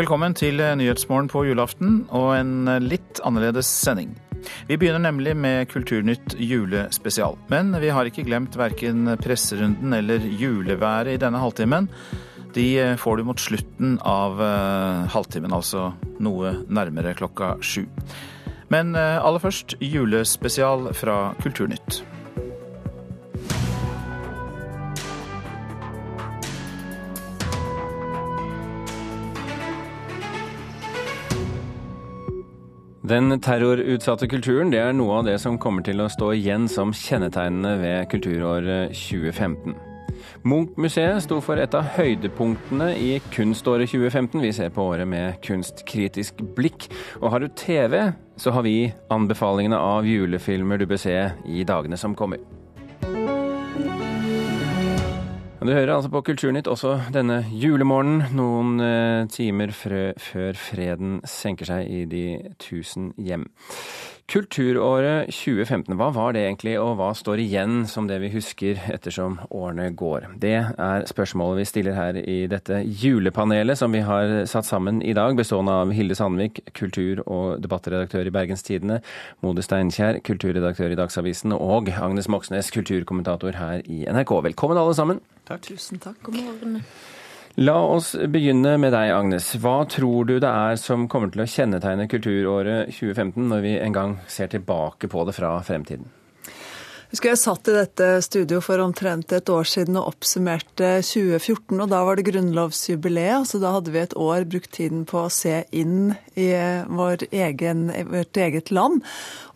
Velkommen til Nyhetsmorgen på julaften og en litt annerledes sending. Vi begynner nemlig med Kulturnytt julespesial. Men vi har ikke glemt verken presserunden eller juleværet i denne halvtimen. De får du mot slutten av halvtimen, altså noe nærmere klokka sju. Men aller først julespesial fra Kulturnytt. Den terrorutsatte kulturen det er noe av det som kommer til å stå igjen som kjennetegnene ved kulturåret 2015. Munch-museet sto for et av høydepunktene i kunståret 2015. Vi ser på året med kunstkritisk blikk. Og har du TV, så har vi anbefalingene av julefilmer du bør se i dagene som kommer. Du hører altså på Kulturnytt også denne julemorgenen, noen eh, timer før freden senker seg i de tusen hjem. Kulturåret 2015, hva var det egentlig, og hva står igjen som det vi husker ettersom årene går? Det er spørsmålet vi stiller her i dette julepanelet som vi har satt sammen i dag, bestående av Hilde Sandvik, kultur- og debattredaktør i Bergens Tidende, Mode Steinkjer, kulturredaktør i Dagsavisen, og Agnes Moxnes, kulturkommentator her i NRK. Velkommen alle sammen. Takk. Tusen takk. God morgen. La oss begynne med deg, Agnes. Hva tror du det er som kommer til å kjennetegne kulturåret 2015, når vi en gang ser tilbake på det fra fremtiden? Husker jeg satt i dette studio for omtrent et år siden og oppsummerte 2014. og Da var det grunnlovsjubileet, så da hadde vi et år brukt tiden på å se inn i vår egen, vårt eget land.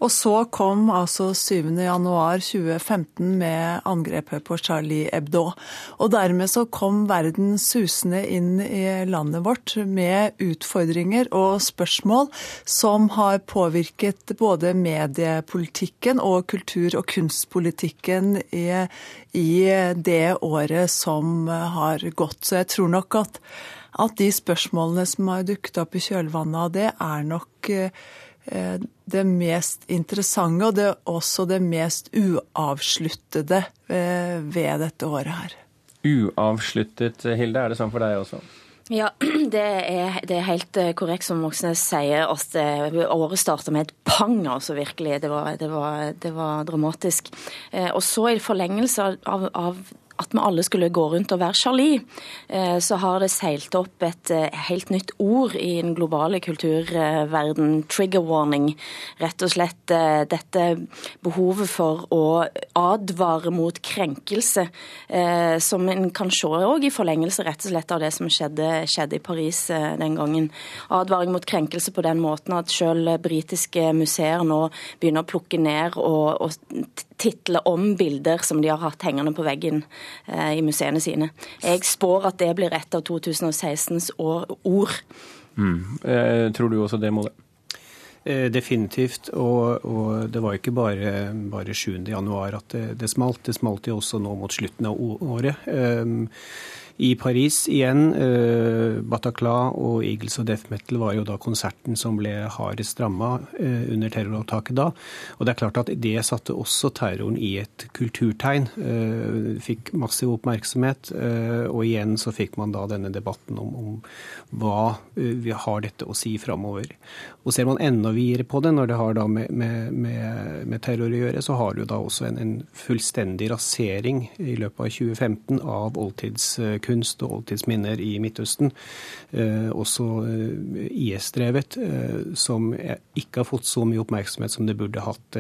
Og så kom altså 7.1.2015 med angrepet på Charlie Hebdo. Og dermed så kom verden susende inn i landet vårt med utfordringer og spørsmål som har påvirket både mediepolitikken og kultur- og kunst handelspolitikken i, i det året som har gått. Så jeg tror nok at, at de spørsmålene som har dukket opp i kjølvannet av det, er nok eh, det mest interessante, og det er også det mest uavsluttede eh, ved dette året her. Uavsluttet, Hilde, er det sånn for deg også? Ja, det er, det er, helt eh, korrekt som Moxnes sier. at eh, Året starta med et pang, altså virkelig. Det var, det var, var dramatisk. Eh, og så i forlengelse av, av at vi alle skulle gå rundt og være Charlie, eh, så har det seilt opp et eh, helt nytt ord i den globale kulturverden. Trigger warning. Rett og slett eh, dette behovet for å advare mot krenkelse, som en kan se òg i forlengelse rett og slett av det som skjedde, skjedde, i Paris den gangen. Advaring mot krenkelse på den måten at selv britiske museer nå begynner å plukke ned og, og title om bilder som de har hatt hengende på veggen i museene sine. Jeg spår at det blir et av 2016s ord. Mm. Eh, tror du også det, Mode? Eh, definitivt. Og, og, det var ikke bare, bare 7. januar at det, det, smalt. Det smalt jo også nå mot slutten av året. Eh, i Paris igjen. Uh, Bataclan og Eagles og Death Metal var jo da konserten som ble hardest ramma uh, under terroråtaket da. Og det er klart at det satte også terroren i et kulturtegn. Uh, fikk massiv oppmerksomhet. Og igjen så fikk man da denne debatten om, om hva har dette å si framover. Og ser man enda videre på det, når det har med, med, med, med terror å gjøre, så har du da også en, en fullstendig rasering i løpet av 2015 av oldtidskunst og oldtidsminner i Midtøsten. Eh, også eh, IS-drevet, eh, som ikke har fått så mye oppmerksomhet som det burde hatt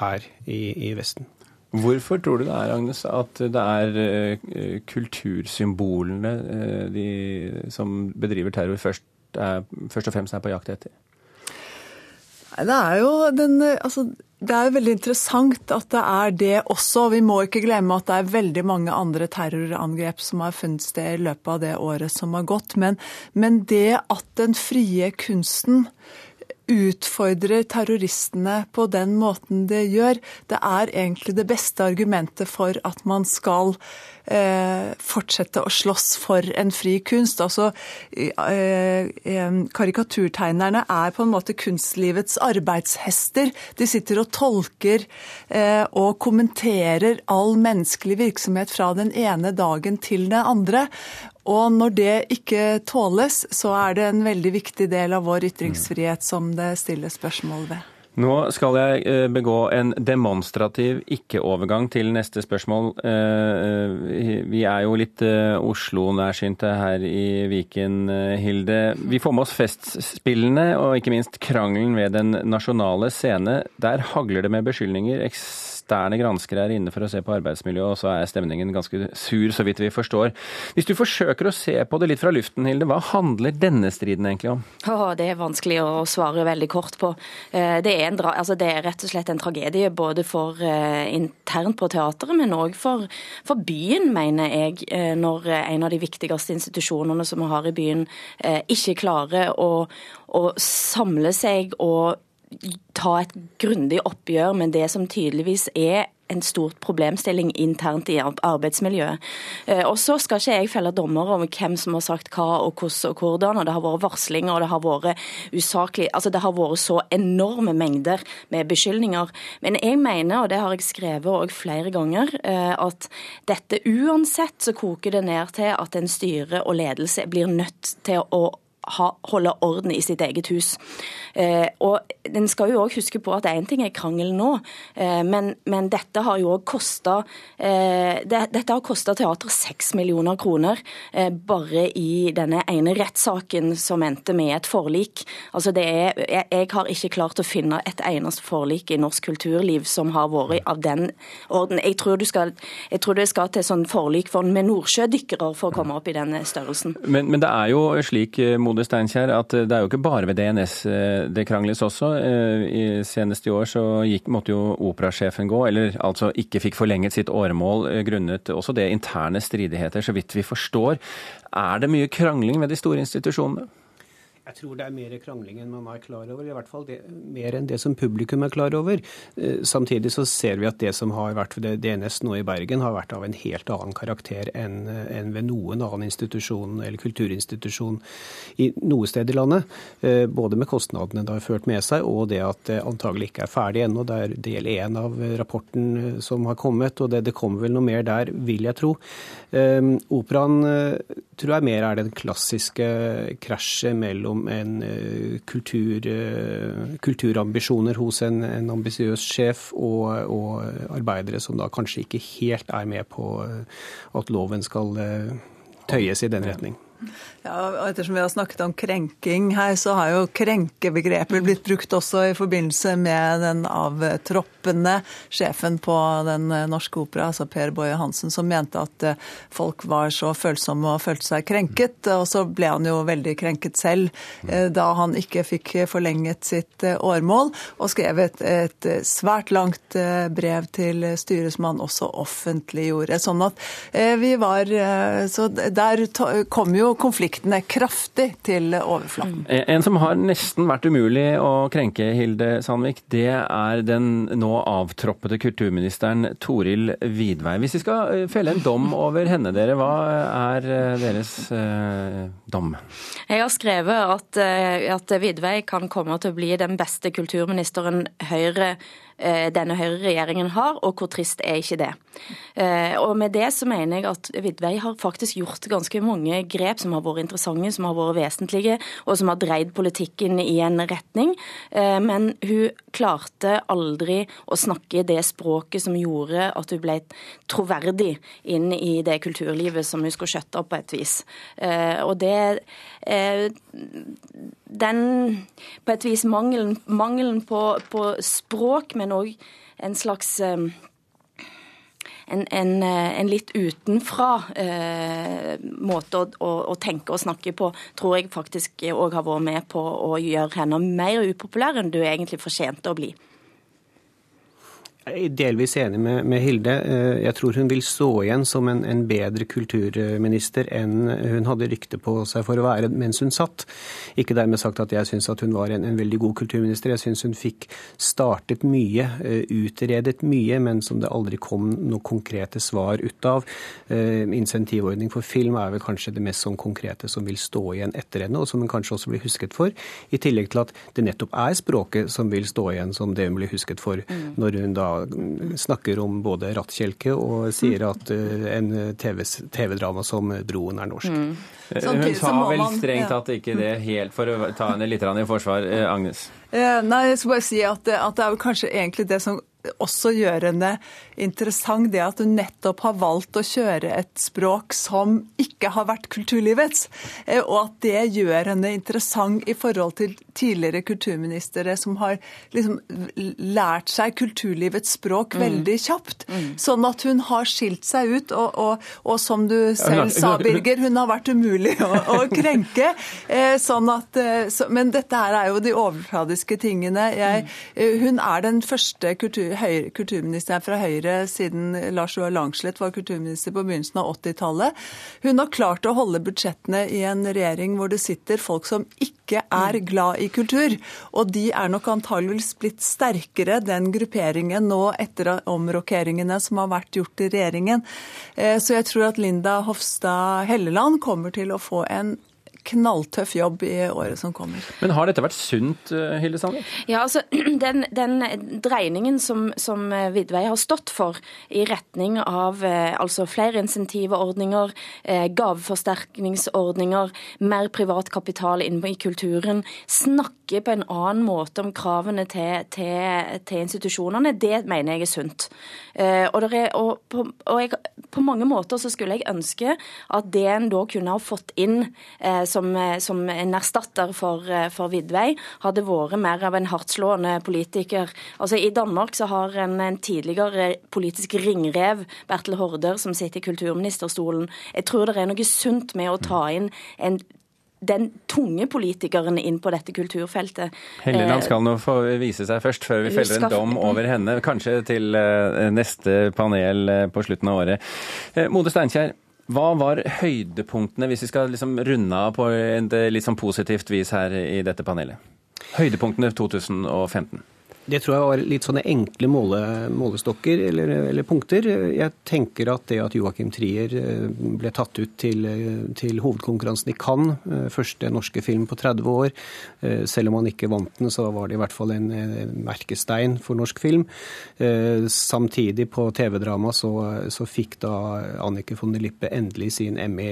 her i, i Vesten. Hvorfor tror du det er, Agnes, at det er kultursymbolene de som bedriver terror, først, er, først og fremst er på jakt etter? Det er jo den Altså, det er veldig interessant at det er det også. Vi må ikke glemme at det er veldig mange andre terrorangrep som har funnet sted i løpet av det året som har gått. Men, men det at den frie kunsten utfordrer terroristene på den måten det gjør, det er egentlig det beste argumentet for at man skal eh, fortsette å slåss for en fri kunst. Altså, eh, eh, karikaturtegnerne er på en måte kunstlivets arbeidshester. De sitter og tolker eh, og kommenterer all menneskelig virksomhet fra den ene dagen til den andre. Og når det ikke tåles, så er det en veldig viktig del av vår ytringsfrihet som det stilles spørsmål ved. Nå skal jeg eh, begå en demonstrativ ikke-overgang til neste spørsmål. Eh, eh, vi er jo litt Oslo-nærsynte her i Viken, Hilde. Vi får med oss Festspillene og ikke minst krangelen ved Den nasjonale scene. Der hagler det med beskyldninger eksterne granskere er inne for å se på arbeidsmiljøet, og så er stemningen ganske sur, så vidt vi forstår. Hvis du forsøker å se på det litt fra luften, Hilde, hva handler denne striden egentlig om? Oh, det er vanskelig å svare veldig kort på. Eh, det er, en, altså det er rett og slett en tragedie både for uh, internt på teatret, men òg for, for, byen, mener jeg, uh, når en av de viktigste institusjonene som vi har i byen, ikke klarer å, å samle seg og ta et grundig oppgjør med det som tydeligvis er en stort problemstilling internt i arbeidsmiljøet. Eh, og Så skal ikke jeg felle dommer om hvem som har sagt hva og hvordan og hvordan. og Det har vært varslinger og det har vært usaklig, altså det har vært så enorme mengder med beskyldninger. Men jeg mener, og det har jeg skrevet òg flere ganger, eh, at dette uansett så koker det ned til at en styre og ledelse blir nødt til å ha, holde orden i sitt eget hus. Eh, og En skal jo også huske på at én ting er krangel nå, eh, men, men, dette har jo òg kosta eh, det, Dette har seks millioner kroner eh, bare i denne ene rettssaken som endte med et forlik. Altså det er, jeg, jeg, har ikke klart å finne et eneste forlik i norsk kulturliv som har vært av den orden. Jeg tror, skal, jeg tror det skal til sånn forlik for, med nordsjødykkere for å komme opp i den størrelsen. Men, men det er jo slik, Mode Steinkjer, at det er jo ikke bare ved DNS eh, det krangles også. I senest i år så gikk, måtte jo operasjefen gå, eller altså ikke fikk forlenget sitt åremål eh, grunnet også det interne stridigheter, så vidt vi forstår. Er det mye krangling ved de store institusjonene? Jeg tror det er mer krangling enn man er klar over. I hvert fall det, mer enn det som publikum er klar over. Eh, samtidig så ser vi at det som har vært ved DNS nå i Bergen, har vært av en helt annen karakter enn, enn ved noen annen institusjon eller kulturinstitusjon i noe sted i landet. Eh, både med kostnadene det har ført med seg, og det at det antagelig ikke er ferdig ennå. Det er del én av rapporten eh, som har kommet, og det, det kommer vel noe mer der, vil jeg tro. Operaen tror jeg mer er den klassiske krasjet mellom en eh, kultur, eh, kulturambisjoner hos en, en ambisiøs sjef, og, og, arbeidere som da kanskje ikke helt er med på eh, at loven skal tøyes i den retning. Ja, og Ettersom vi har snakket om krenking her, så har jo krenkebegrepet blitt brukt også i forbindelse med den avtroppende sjefen på Den norske opera, altså Per Boje Hansen, som mente at eh, folk var så følsomme og følte seg krenket. Og så ble han jo veldig krenket selv eh, da han ikke fikk forlenget sitt eh, årmål, og skrev et, et svært langt brev til styret som han også offentliggjorde. Sånn at vi var Så der kom jo konfliktene kraftig til overflaten. Mm. En som har nesten vært umulig å krenke, Hilde Sandvik, det er den nå avtroppede kulturministeren Toril Vidvei. Hvis vi skal eh, felle en dom over henne, dere, hva er eh, deres eh, dom? Jeg har skrevet at, eh, at Vidvei kan komme til å bli den beste kulturministeren Høyre Eh, denne høyreregjeringen har, og hvor trist er ikke det. Eh, og med det så mener jeg at Vidvei har faktisk gjort ganske mange grep som har vært interessante, som har vært vesentlige, og som har dreid politikken i en retning. Eh, men hun klarte aldri å snakke det språket som gjorde at hun ble troverdig inn i det kulturlivet som hun skulle skjøtte opp på et vis. Og det Den på et vis mangelen, mangelen på, på språk, men òg en slags eh, en, en, eh, en, litt utenfra eh, måte å, å, å, tenke og snakke på, tror jeg faktisk òg har vært med på å gjøre henne mer upopulær enn du egentlig fortjente å bli. Jeg er delvis enig med, med, Hilde. Eh, jeg tror hun vil stå igjen som en, en, bedre kulturminister enn hun hadde rykte på seg for å være mens hun satt. Ikke dermed sagt at jeg syns at hun var en, en, veldig god kulturminister. Jeg syns hun fikk startet mye, eh, utredet mye, men som det aldri kom noe konkrete svar ut av. Eh, insentivordning for film er vel kanskje det mest sånn konkrete som vil stå igjen etter henne, og som hun kanskje også blir husket for. I tillegg til at det nettopp er språket som vil stå igjen som det hun blir husket for, mm. når hun da snakker om både rattkjelke og sier at en TV-drama som Broen er norsk. Mm. Hun sa vel strengt tatt ikke det helt, for å ta henne litt i forsvar. Agnes? Nei, jeg skal bare si at, at det er jo kanskje egentlig det som også gjør henne interessant det at hun nettopp har valgt å kjøre et språk som ikke har vært kulturlivets, eh, og at det gjør henne interessant i forhold til tidligere kulturministre som har liksom lært seg kulturlivets språk mm. veldig kjapt. Mm. Sånn at hun har skilt seg ut, og, og, og, som du selv sa, Birger, hun har vært umulig å, å krenke. Eh, sånn at, eh, så, men dette her er jo de overfladiske tingene. Jeg, mm. hun er den første kultur, høyre, kulturministeren fra Høyre siden Lars Joar Langslett var kulturminister på begynnelsen av 80-tallet. Hun har klart å holde budsjettene i en regjering hvor det sitter folk som ikke er glad i kultur. Og de er nok antageligvis blitt sterkere, den grupperingen nå etter omrokeringene som har vært gjort i regjeringen. Eh, så jeg tror at Linda Hofstad Helleland kommer til å få en knalltøff jobb i året som kommer. Men har dette vært sunt, eh, Hilde Sandvik? Ja, altså den, den dreiningen som, som Vidvei har stått for i retning av eh, altså flere insentivordninger, eh, gaveforsterkningsordninger, mer privat kapital inn i kulturen, snakke på en annen måte om kravene til, til, til institusjonene, det mener jeg er sunt. Og, er, og, på, og jeg, på, mange måter så skulle jeg ønske at det en da kunne ha fått inn eh, som en erstatter for, eh, for Vidvei, hadde vært mer av en hardtslående politiker. Altså I Danmark så har en, en tidligere politisk ringrev, Bertel Horder, som sitter i kulturministerstolen. Jeg tror det er noe sunt med å ta inn en den tunge politikeren inn på dette kulturfeltet. Helleland eh, skal nå få vise seg først, før vi feller en dom over henne. Kanskje til neste panel på slutten av året. Mode Steinkjer, hva var høydepunktene, hvis vi skal liksom runde av på et litt sånn positivt vis her i dette panelet? Høydepunktene 2015? Det tror jeg var litt sånne enkle måle, målestokker eller, eller, punkter. Jeg tenker at det at Joakim Trier eh, ble tatt ut til, til, hovedkonkurransen i Cannes, eh, første norske film på 30 år, eh, selv om han ikke vant den, så var det i hvert fall en merkestein for norsk film. Samtidig på TV-drama så, så, fikk da Annike von der Lippe endelig sin Emmy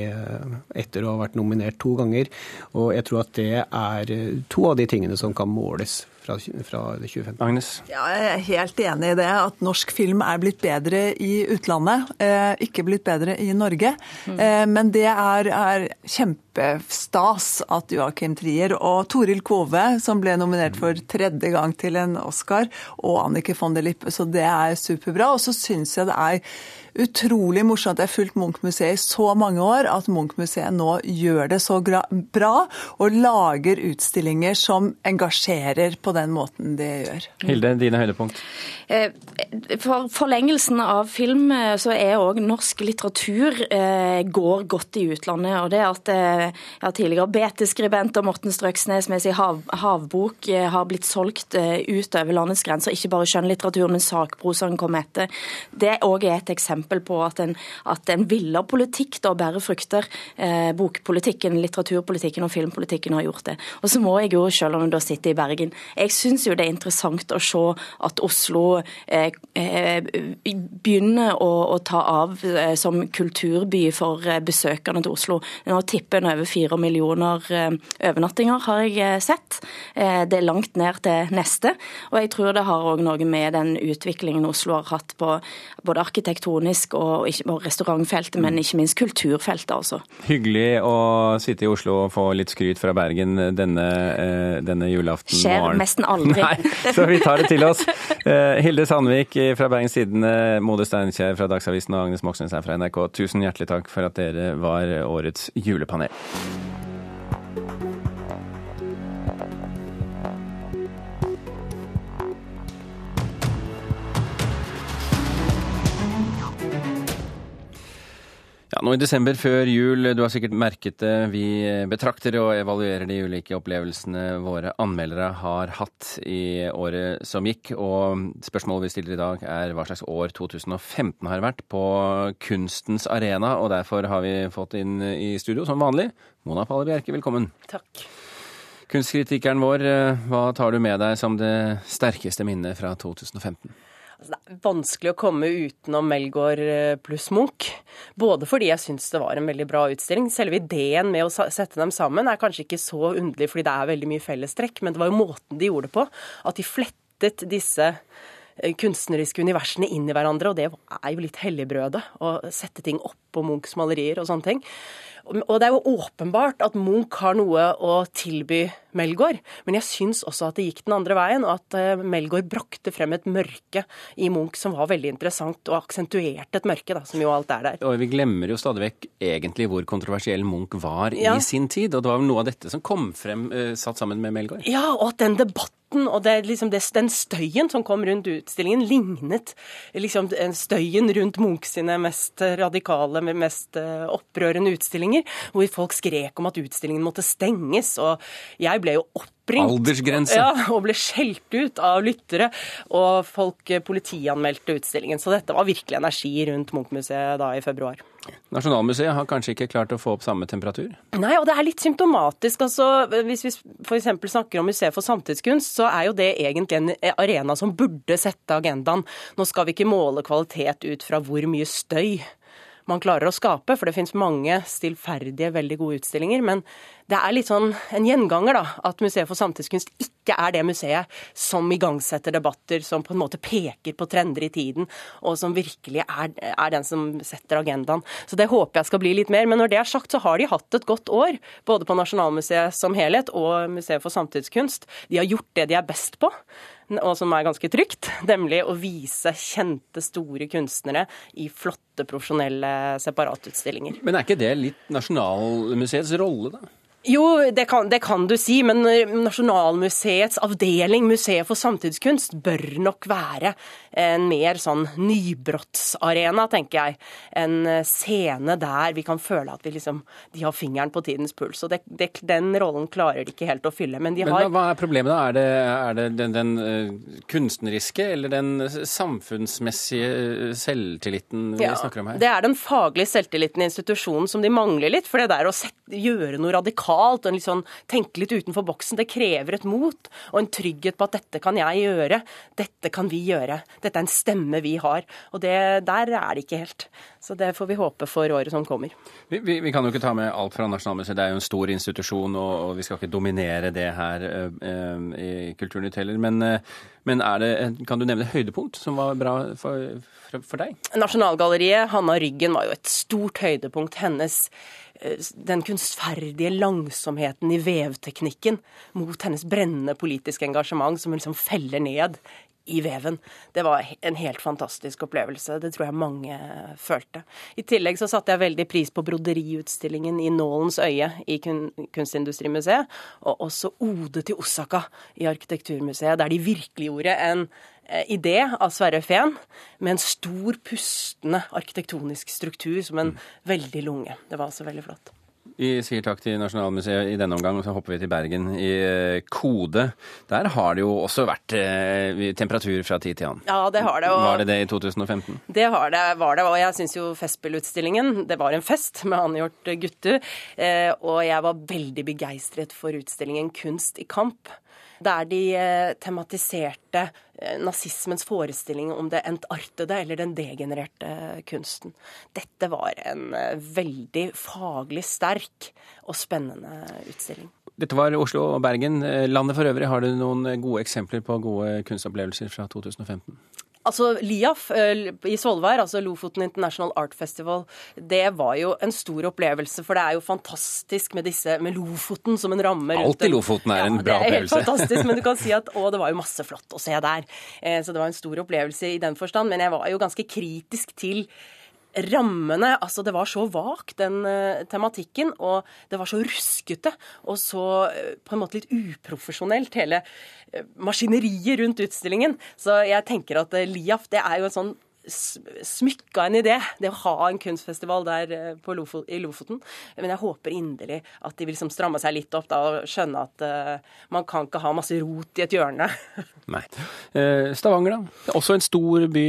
etter å ha vært nominert to ganger. Og jeg tror at det er to av de tingene som kan måles fra, fra 2015. Agnes? Ja, jeg er helt enig i det. At norsk film er blitt bedre i utlandet. Eh, ikke blitt bedre i Norge. Mm. Eh, men det er, er kjempestas at Joakim Trier og Toril Kove, som ble nominert for tredje gang til en Oscar, og Annike von der Lippe, så det er superbra. Og så syns jeg det er utrolig morsomt. Jeg har fulgt Munch-museet i så mange år at Munch-museet nå gjør det så bra og lager utstillinger som engasjerer på den måten de gjør. Hilde, dine høydepunkt? Eh, for forlengelsen av film eh, så er òg norsk litteratur eh, går godt i utlandet. og det at ja, Tidligere BT-skribent og Morten Strøksnes med sin hav, havbok har blitt solgt utover landets grenser. Ikke bare skjønnlitteratur, men sakprosaen kom etter. Det òg er et eksempel på at en, at en villa politikk da bærer frukter. Bokpolitikken, litteraturpolitikken og filmpolitikken har gjort det. Og så må jeg jo, selv om jeg da sitter i Bergen, jeg syns jo det er interessant å se at Oslo Eh, eh, begynner å, å, ta av eh, som kulturby for besøkende til Oslo. Nå tipper en over fire millioner overnattinger, har jeg sett. Det er langt ned til neste. Og jeg tror det har òg noe med den utviklingen Oslo har hatt på både arkitektonisk og, og restaurantfeltet, men ikke minst kulturfeltet altså. Hyggelig å sitte i Oslo og få litt skryt fra Bergen denne, denne julaften. Skjer nesten aldri. Nei, så vi tar det til oss. Hilde Sandvik fra Bergens Tidende, Mode Steinkjer fra Dagsavisen og Agnes Moxnes her fra NRK, tusen hjertelig takk for at dere var årets julepanel. Ja, nå i desember før jul, du har sikkert merket det, vi betrakter og evaluerer de ulike opplevelsene våre anmeldere har hatt i året som gikk. Og spørsmålet vi stiller i dag er hva slags år 2015 har vært på kunstens arena. Og derfor har vi fått inn i studio, som vanlig, Mona Palle Bjerke, velkommen. Takk. Kunstkritikeren vår, hva tar du med deg som det sterkeste minnet fra 2015? Altså, det er vanskelig å komme utenom Melgaard eh, pluss Munch. Både fordi jeg syns det var en veldig bra utstilling. Selve ideen med å sette dem sammen er kanskje ikke så underlig fordi det er veldig mye fellestrekk, men det var jo måten de gjorde det på. At de flettet disse eh, kunstneriske universene inn i hverandre, og det er jo litt helligbrødet. Å sette ting oppå Munchs malerier og sånne ting. Og det er jo åpenbart at Munch har noe å tilby Melgaard, men jeg syns også at det gikk den andre veien, og at eh, Melgaard brakte frem et mørke i Munch som var veldig interessant, og aksentuerte et mørke, da, som jo alt er der. Og vi glemmer jo stadig vekk egentlig hvor kontroversiell Munch var ja. i sin tid, og det var noe av dette som kom frem uh, satt sammen med Melgaard? Ja, og at den debatten og det, liksom det, den støyen som kom rundt utstillingen, lignet liksom støyen rundt Munch sine mest radikale, mest eh, opprørende utstillinger, hvor folk skrek om at utstillingen måtte stenges. og jeg ble jo opp Aldersgrense. Ja, og ble skjelt ut av lyttere. Og folk eh, politianmeldte utstillingen. Så dette var virkelig energi rundt Munch-museet da i februar. Nasjonalmuseet har kanskje ikke klart å få opp samme temperatur? Nei, og det er litt symptomatisk. Altså, hvis vi f.eks. snakker om Museet for samtidskunst, så er jo det egentlig en arena som burde sette agendaen. Nå skal vi ikke måle kvalitet ut fra hvor mye støy man klarer å skape, for det finnes mange stillferdige, veldig gode utstillinger. Men det er litt sånn en gjenganger, da, at Museet for samtidskunst ikke er det museet som igangsetter debatter, som på en måte peker på trender i tiden, og som virkelig er, er den som setter agendaen. Så det håper jeg skal bli litt mer. Men når det er sagt, så har de hatt et godt år, både på Nasjonalmuseet som helhet og Museet for samtidskunst. De har gjort det de er best på og som er ganske trygt, nemlig å vise kjente, store kunstnere i flotte, profesjonelle separatutstillinger. Men er ikke det litt Nasjonalmuseets rolle, da? Jo, det kan, det kan, du si, men eh, Nasjonalmuseets avdeling, Museet for samtidskunst, bør nok være en mer sånn nybrottsarena, tenker jeg. En eh, scene der vi kan føle at vi liksom, de har fingeren på tidens puls. og det, det, Den rollen klarer de ikke helt å fylle. Men, de men hva, er problemet da? Er det, er det den, den uh, kunstneriske eller den samfunnsmessige selvtilliten vi ja, snakker om her? Det er den faglige selvtilliten i institusjonen som de mangler litt. For det der å sette, gjøre noe radikalt radikalt og liksom tenke litt utenfor boksen. Det krever et mot og en trygghet på at dette kan jeg gjøre, dette kan vi gjøre. Dette er en stemme vi har. Og det, der er det ikke helt. Så det får vi håpe for året som kommer. Vi, vi, vi kan jo ikke ta med alt fra Nasjonalmuseet, det er jo en stor institusjon, og, og vi skal ikke dominere det her øh, i Kulturnytt heller. Men, øh, men det, kan du nevne høydepunkt som var bra for, for, for deg? Nasjonalgalleriet, Hanna Ryggen, var jo et stort høydepunkt. Hennes den kunstferdige langsomheten i vevteknikken mot hennes brennende politiske engasjement, som hun liksom feller ned i veven. Det var en helt fantastisk opplevelse. Det tror jeg mange følte. I tillegg så satte jeg veldig pris på broderiutstillingen i Nålens øye i Kunstindustrimuseet, og også Ode til Osaka i Arkitekturmuseet, der de virkeliggjorde en Eh, idé av Sverre Fehn med en stor, pustende arkitektonisk struktur som en mm. veldig lunge. Det var altså veldig flott. Vi sier takk til Nasjonalmuseet i denne omgang, og så hopper vi til Bergen i eh, Kode. Der har det jo også vært eh, temperatur fra tid til annen. Ja, det har det. Og... Var det det i 2015? Det har det, var det. Og jeg syns jo Festspillutstillingen, det var en fest med angjort gutter. Eh, og jeg var veldig begeistret for utstillingen Kunst i kamp der de eh, tematiserte eh, nazismens forestilling om det entartede eller den degenererte kunsten. Dette var en eh, veldig faglig sterk og spennende utstilling. Dette var Oslo og Bergen. Landet for øvrig, har du noen gode eksempler på gode kunstopplevelser fra 2015? Altså LIAF eh, i Svolvær, altså Lofoten International Art Festival, det var jo en stor opplevelse. For det er jo fantastisk med disse, med Lofoten som en ramme rundt Alt i Lofoten er en bra opplevelse. Det er helt fantastisk, men du kan si at å, det var jo masse flott å se der. Eh, så det var en stor opplevelse i den forstand. Men jeg var jo ganske kritisk til rammene Altså, det var så vagt, den uh, tematikken, og det var så ruskete og så uh, på en måte litt uprofesjonelt, hele uh, maskineriet rundt utstillingen. Så jeg tenker at Liaf, det er jo en sånn smykka en idé, det å ha en kunstfestival der eh, Lofot, i Lofoten. Men jeg håper inderlig at de vil liksom stramme seg litt opp da, og skjønne at uh, man kan ikke ha masse rot i et hjørne. Nei. Eh, Stavanger, da? Også en stor by,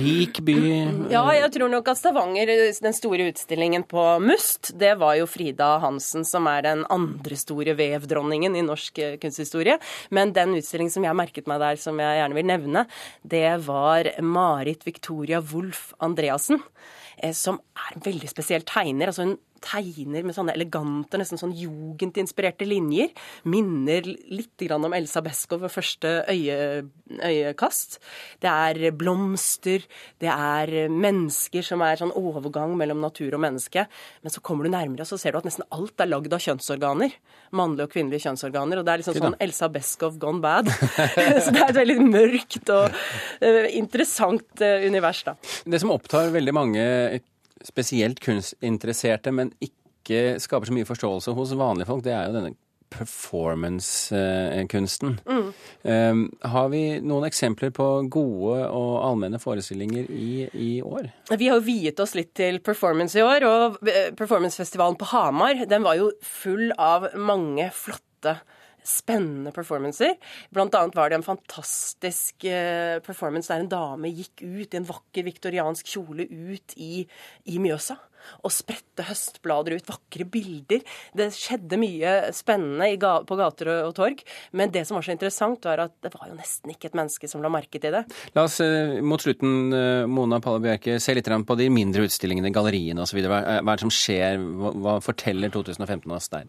rik by? Ja, jeg tror nok at Stavanger, den store utstillingen på Must, det var jo Frida Hansen som er den andre store vevdronningen i norsk kunsthistorie. Men den utstillingen som jeg merket meg der, som jeg gjerne vil nevne, det var Marit Victoria Wolff Andreassen, eh, som er en veldig spesiell tegner. altså Hun tegner med sånne elegante, nesten sånn jugendinspirerte linjer. Minner litt om Elsa Beskow ved første øye, øyekast. Det er blomster, det er mennesker som er sånn overgang mellom natur og menneske. Men så kommer du nærmere, og så ser du at nesten alt er lagd av kjønnsorganer. Mannlige og kvinnelige kjønnsorganer. Og det er liksom sånn Elsa Beskow gone bad. så det er et veldig mørkt og uh, interessant uh, univers, da. Det som opptar veldig mange spesielt kunstinteresserte, men ikke skaper så mye forståelse hos vanlige folk, det er jo denne performance-kunsten. Mm. Um, har vi noen eksempler på gode og allmenne forestillinger i, i, år? Vi har jo viet oss litt til performance i år, og eh, performancefestivalen på Hamar den var jo full av mange flotte spennende performancer. Blant annet var det en fantastisk eh, performance der en dame gikk ut i en vakker viktoriansk kjole ut i, i Mjøsa og spredte høstblader ut, vakre bilder. Det skjedde mye spennende på gater og torg. Men det som var så interessant, var at det var jo nesten ikke et menneske som la merke til det. La oss eh, mot slutten, eh, Mona Palle Bjerke, se litt på de mindre utstillingene, galleriene osv. Hva er det som skjer? Hva forteller 2015 oss der?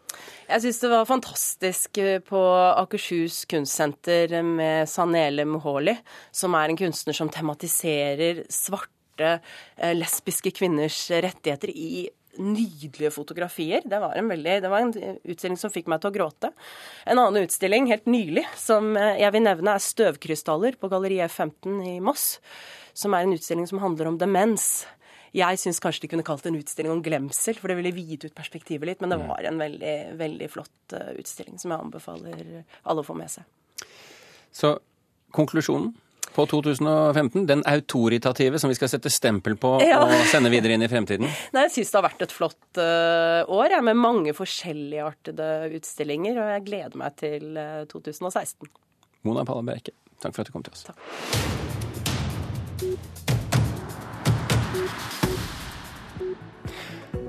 Jeg syns det var fantastisk eh, på Akershus kunstsenter med Sanele Muholi, som er en kunstner som tematiserer svart svarte eh, lesbiske kvinners rettigheter i nydelige fotografier. Det var, veldig, det var, en utstilling som fikk meg til å gråte. En annen utstilling helt nylig som eh, jeg vil nevne, er 'Støvkrystaller' på Galleriet F15 i Moss. Som er en utstilling som handler om demens. Jeg syns kanskje de kunne kalt det en utstilling om glemsel, for det ville viet ut perspektivet litt. Men det var en veldig, veldig flott eh, utstilling som jeg anbefaler alle å få med seg. Så konklusjonen? På 2015. Den autoritative som vi skal sette stempel på ja. og sende videre inn i fremtiden? Nei, Jeg syns det har vært et flott uh, år jeg, med mange forskjelligartede utstillinger. Og jeg gleder meg til uh, eh, 2016. Mona Palla Bjerke, takk for at du kom til oss. Takk.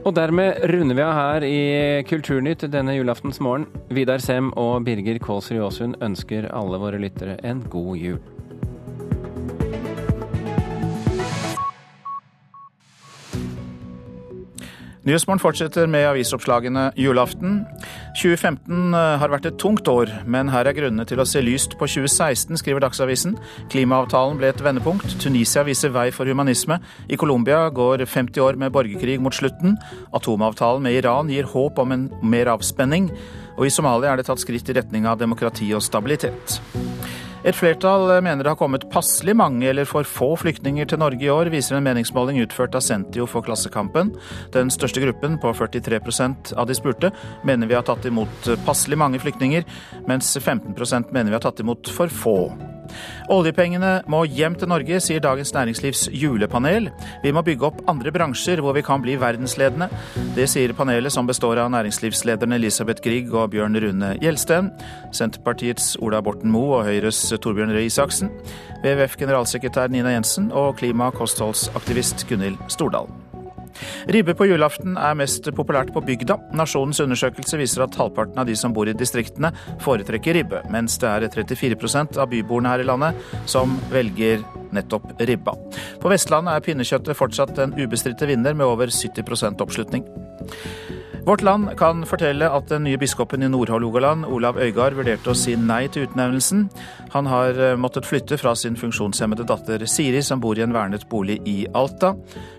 Og dermed runder vi av her i Kulturnytt denne julaftens morgen. Vidar Sem og Birger Kålsrud Aasund ønsker alle våre lyttere en god jul. Nyhetsmorgen fortsetter med avisoppslagene julaften. 2015 eh, har vært et tungt år, men her er grunnene til å se lyst på 2016, skriver Dagsavisen. Klimaavtalen ble et vendepunkt. Tunisia viser vei for humanisme. I Colombia går 50 år med borgerkrig mot slutten. Atomavtalen med Iran gir håp om en mer avspenning. Og i Somalia er det tatt skritt i retning av demokrati og stabilitet. Et flertall mener det har kommet passelig mange eller for få flyktninger til Norge i år, viser en meningsmåling utført av Sentio for Klassekampen. Den største gruppen, på 43% av de spurte, mener vi har tatt imot passelig mange flyktninger, mens 15% mener vi har tatt imot for få. Oljepengene må hjem til Norge, sier Dagens Næringslivs julepanel. Vi må bygge opp andre bransjer hvor vi kan bli verdensledende. Det sier panelet, som består av næringslivslederne Elisabeth Grieg og Bjørn Rune Gjelsten, Senterpartiets Ola Borten Moe og Høyres Torbjørn Røe Isaksen, WWF-generalsekretær Nina Jensen og klima- og kostholdsaktivist Gunhild Stordalen. Ribbe på julaften er mest populært på bygda. Nasjonens undersøkelse viser at halvparten av de som bor i distriktene, foretrekker ribbe, mens det er 34% av byboerne her i landet som velger nettopp ribba. På Vestlandet er pinnekjøttet fortsatt en ubestridte vinner, med over 70% oppslutning. Vårt Land kan fortelle at den nye biskopen i Nord-Hålogaland, Olav Øygard, vurderte å si nei til utnevnelsen. Han har eh, måttet flytte fra sin funksjonshemmede datter Siri, som bor i en vernet bolig i Alta.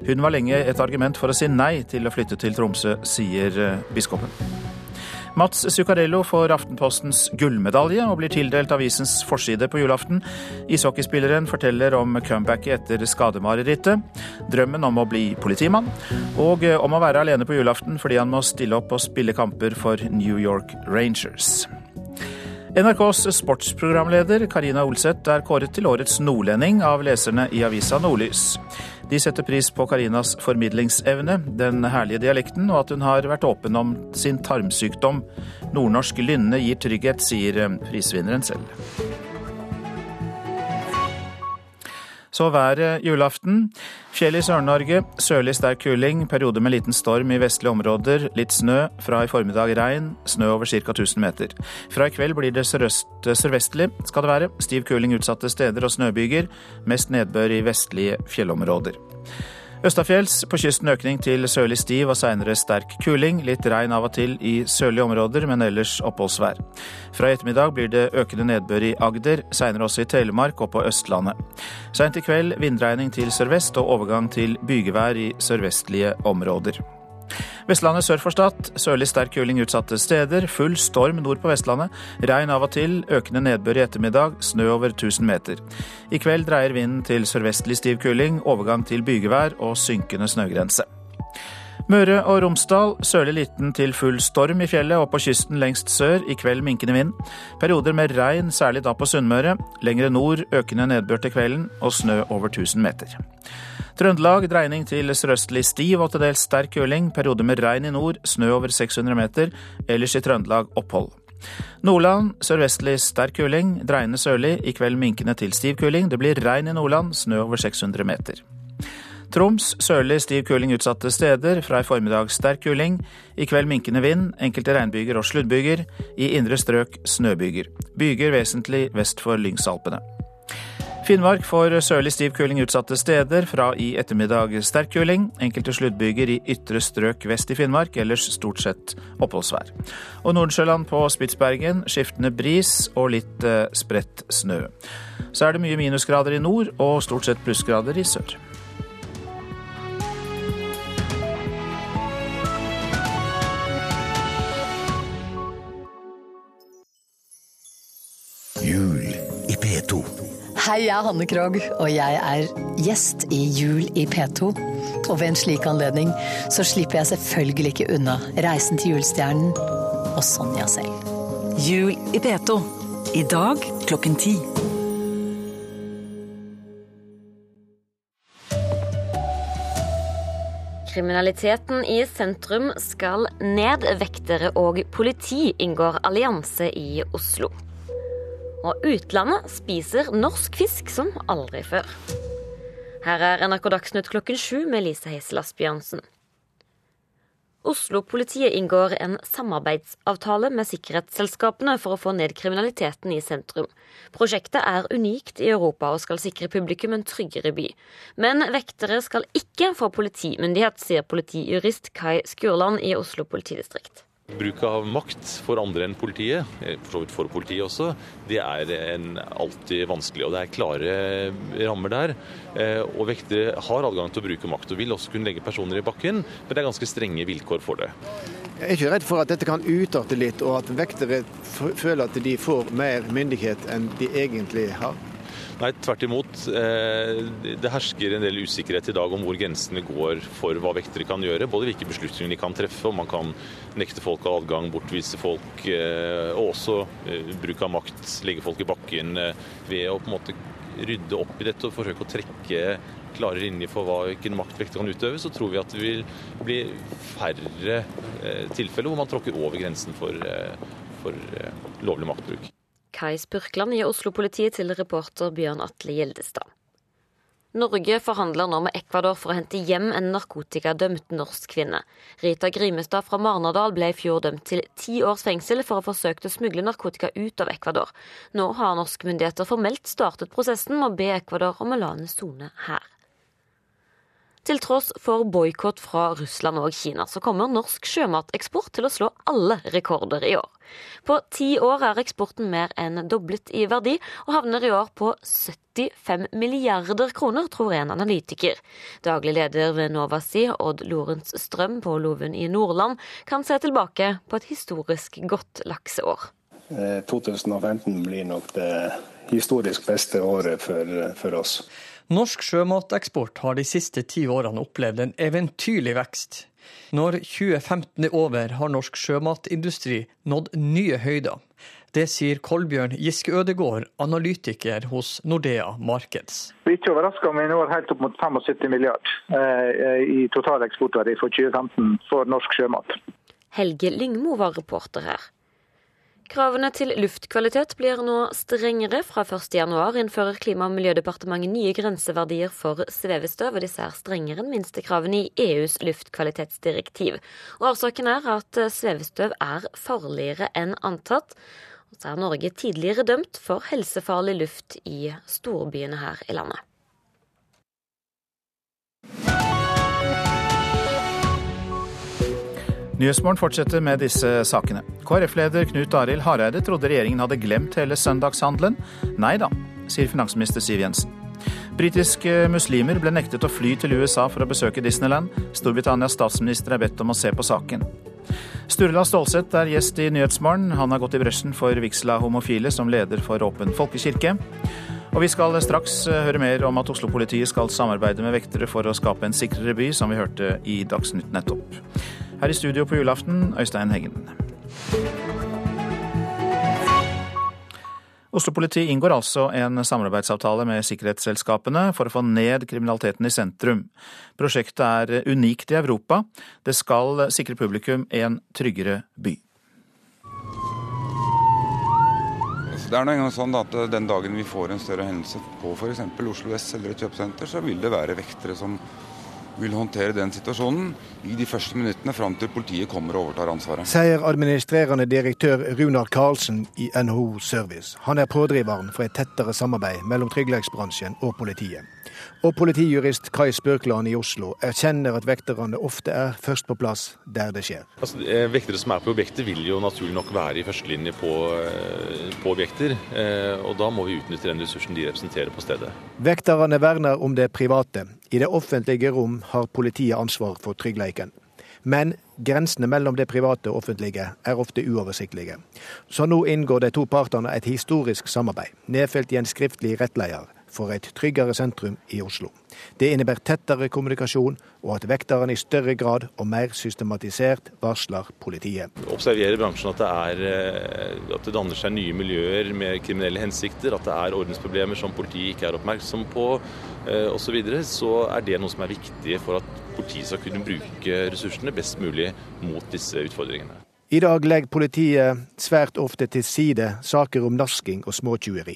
Hun var lenge et argument for å si nei til å flytte til Tromsø, sier eh, biskopen. Mats Zuccarello får Aftenpostens gullmedalje og blir tildelt avisens forside på julaften. Ishockeyspilleren forteller om comebacket etter skademarerittet, drømmen om å bli politimann, og om å være alene på julaften fordi han må stille opp og spille kamper for New York Rangers. NRKs sportsprogramleder Karina Olseth er kåret til årets nordlending av leserne i avisa Nordlys. De setter pris på Karinas formidlingsevne, den herlige dialekten og at hun har vært åpen om sin tarmsykdom. Nordnorsk lynne gir trygghet, sier prisvinneren selv. Så været julaften. Fjell i Sør-Norge. Sørlig sterk kuling. Periode med liten storm i vestlige områder. Litt snø. Fra i formiddag regn. Snø over ca. 1000 meter. Fra i kveld blir det sørøst-sørvestlig skal det være. Stiv kuling utsatte steder og snøbyger. Mest nedbør i vestlige fjellområder. Østafjells på kysten økning til sørlig stiv og seinere sterk kuling. Litt regn av og til i sørlige områder, men ellers oppholdsvær. Fra i ettermiddag blir det økende nedbør i Agder, seinere også i Telemark og på Østlandet. Seint i kveld vindregning til sørvest og overgang til bygevær i sørvestlige områder. Vestlandet sør for Stad. Sørlig sterk kuling utsatte steder. Full storm nord på Vestlandet. Regn av og til. Økende nedbør i ettermiddag. Snø over 1000 meter. I kveld dreier vinden til sørvestlig stiv kuling. Overgang til bygevær og synkende snøgrense. Møre og Romsdal sørlig liten til full storm i fjellet og på kysten lengst sør. I kveld minkende vind. Perioder med regn, særlig da på Sunnmøre. Lengre nord økende nedbør til kvelden og snø over 1000 meter. Trøndelag dreining til sørøstlig stiv og til dels sterk kuling. Perioder med regn i nord, snø over 600 meter. Ellers i Trøndelag opphold. Nordland sørvestlig sterk kuling, dreiende sørlig. I kveld minkende til stiv kuling. Det blir regn i Nordland, snø over 600 meter. Troms sørlig stiv kuling utsatte steder. Fra i formiddag sterk kuling. I kveld minkende vind, enkelte regnbyger og sluddbyger. I indre strøk snøbyger. Byger vesentlig vest for Lyngsalpene. Finnmark får sørlig stiv kuling utsatte steder. Fra i ettermiddag sterk kuling. Enkelte sluddbyger i ytre strøk vest i Finnmark, ellers stort sett oppholdsvær. Og Nordensjøland på Spitsbergen skiftende bris og litt eh, spredt snø. Så er det mye minusgrader i nord og stort sett plussgrader i sør. Hei, jeg er Hanne Krogh, og jeg er gjest i Jul i P2. Og ved en slik anledning så slipper jeg selvfølgelig ikke unna Reisen til julestjernen og Sonja selv. Jul i P2. I dag klokken ti. Kriminaliteten i sentrum skal ned. Vektere og politi inngår allianse i Oslo. Og utlandet spiser norsk fisk som aldri før. Her er NRK Dagsnytt klokken sju med Lise Heisel Asbjørnsen. Oslo-politiet inngår en samarbeidsavtale med sikkerhetsselskapene for å få ned kriminaliteten i sentrum. Prosjektet er unikt i Europa og skal sikre publikum en tryggere by. Men vektere skal ikke få politimyndighet, sier politijurist Kai Skurland i Oslo politidistrikt. Bruk av makt for andre enn politiet, eh, for så vidt for politiet også, det er alltid vanskelig. og Det er klare rammer der. Eh, og Vektere har adgang til å bruke makt og vil også kunne legge personer i bakken, men det er ganske strenge vilkår for det. Jeg er ikke redd for at dette kan utarte litt, og at vektere føler at de får mer myndighet enn de egentlig har. Nei, tvert imot. Eh, det hersker en del usikkerhet i dag om hvor grensene går for hva vektere kan gjøre. Både hvilke beslutninger de kan treffe, om man kan nekte folk av adgang, bortvise folk, eh, og også eh, bruk av makt, legge folk i bakken ved å på en måte rydde opp i dette og forsøke å trekke klare linjer for hva hvilken makt vekter kan utøve, så tror vi at det vil bli færre tilfeller hvor man tråkker over grensen for, for lovlig maktbruk. Kai Spurkland i Oslo-politiet til reporter Bjørn Atle Gjeldestad. Norge forhandler nå med Ecuador for å hente hjem en narkotikadømt norsk kvinne. Rita Grimestad fra Marnardal ble i fjor dømt til ti års fengsel for å ha forsøkt å smugle narkotika ut av Ecuador. Nå har norske myndigheter formelt startet prosessen med å be Ecuador om å la henne sone her. Til tross for boikott fra Russland og Kina, så kommer norsk sjømateksport til å slå alle rekorder i år. På ti år er eksporten mer enn doblet i verdi, og havner i år på 75 milliarder kroner, tror en analytiker. Daglig leder ved Novasi, Odd Lorentz Strøm på Lovund i Nordland, kan se tilbake på et historisk godt lakseår. 2015 eh, blir nok det historisk beste året for, for oss. Norsk sjømateksport har de siste ti årene opplevd en eventyrlig vekst. Når 2015 er over, har norsk sjømatindustri nådd nye høyder. Det sier Kolbjørn Giske Ødegård, analytiker hos Nordea Markeds. Vi er ikke overraska om vi når helt opp mot 75 milliard eh, i total eksportverdi for 2015 for norsk sjømat. Helge Lyngmo var reporter her. Kravene til luftkvalitet blir nå strengere. Fra 1.1 innfører Klima- og miljødepartementet nye grenseverdier for svevestøv, og disse er strengere enn minstekravene i EUs luftkvalitetsdirektiv. Årsaken er at svevestøv er farligere enn antatt. Og så er Norge tidligere dømt for helsefarlig luft i storbyene her i landet. Nyhetsmorgen fortsetter med disse sakene. KrF-leder Knut Arild Hareide trodde regjeringen hadde glemt hele søndagshandelen. Nei da, sier finansminister Siv Jensen. Britiske muslimer ble nektet å fly til USA for å besøke Disneyland. Storbritannias statsminister er bedt om å se på saken. Sturla Stålseth er gjest i Nyhetsmorgen. Han har gått i bresjen for Vigsla homofile som leder for Åpen folkekirke. Og vi skal straks høre mer om at Oslo-politiet skal samarbeide med vektere for å skape en sikrere by, som vi hørte i Dagsnytt nettopp. Her i studio på julaften, Øystein Heggen. Oslo-politiet inngår altså en samarbeidsavtale med sikkerhetsselskapene for å få ned kriminaliteten i sentrum. Prosjektet er unikt i Europa. Det skal sikre publikum en tryggere by. Det er noe sånn at Den dagen vi får en større hendelse på f.eks. Oslo S eller et kjøpesenter, så vil det være vektere som vil håndtere den situasjonen i de første minuttene fram til politiet kommer og overtar ansvaret. Sier administrerende direktør Runar Karlsen i NHO Service. Han er pådriveren for et tettere samarbeid mellom tryggleiksbransjen og politiet. Og politijurist Kai Spurkland i Oslo erkjenner at vekterne ofte er først på plass der det skjer. Altså, eh, vektere som er på objektet vil jo naturlig nok være i førstelinje på, eh, på objekter. Eh, og da må vi utnytte den ressursen de representerer på stedet. Vekterne verner om det private. I det offentlige rom har politiet ansvar for tryggleiken. Men grensene mellom det private og offentlige er ofte uoversiktlige. Så nå inngår de to partene et historisk samarbeid, nedfelt i en skriftlig rettleier for et tryggere sentrum i Oslo. Det innebærer tettere kommunikasjon, og at vekterne i større grad og mer systematisert varsler politiet. Observerer bransjen at det, er, eh, at det danner seg nye miljøer med kriminelle hensikter, at det er ordensproblemer som politiet ikke er oppmerksom på eh, osv., så, videre, så er det noe som er viktig for at politiet skal kunne bruke ressursene best mulig mot disse utfordringene. I dag legger politiet svært ofte til side saker om nasking og småtyveri.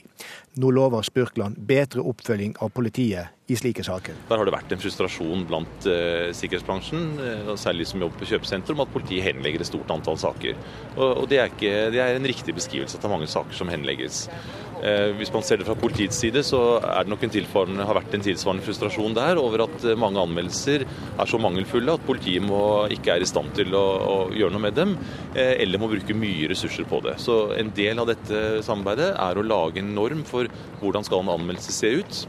Nå lover Spurkland bedre oppfølging av politiet i slike saker. Der har det vært en frustrasjon blant uh, sikkerhetsbransjen, uh, særlig som jobber på kjøpesenter, om at politiet henlegger et stort antall saker. Og, og det, er ikke, det, er en riktig beskrivelse at det er mange saker som henlegges. Uh, hvis man ser det fra politiets side, så er det nok har vært en tilsvarende frustrasjon der over at mange anmeldelser er så mangelfulle at politiet må, ikke er i stand til å, å gjøre noe med dem, eller må bruke mye ressurser på det. Så en del av dette samarbeidet er å lage en norm for hvordan skal en anmeldelse se ut.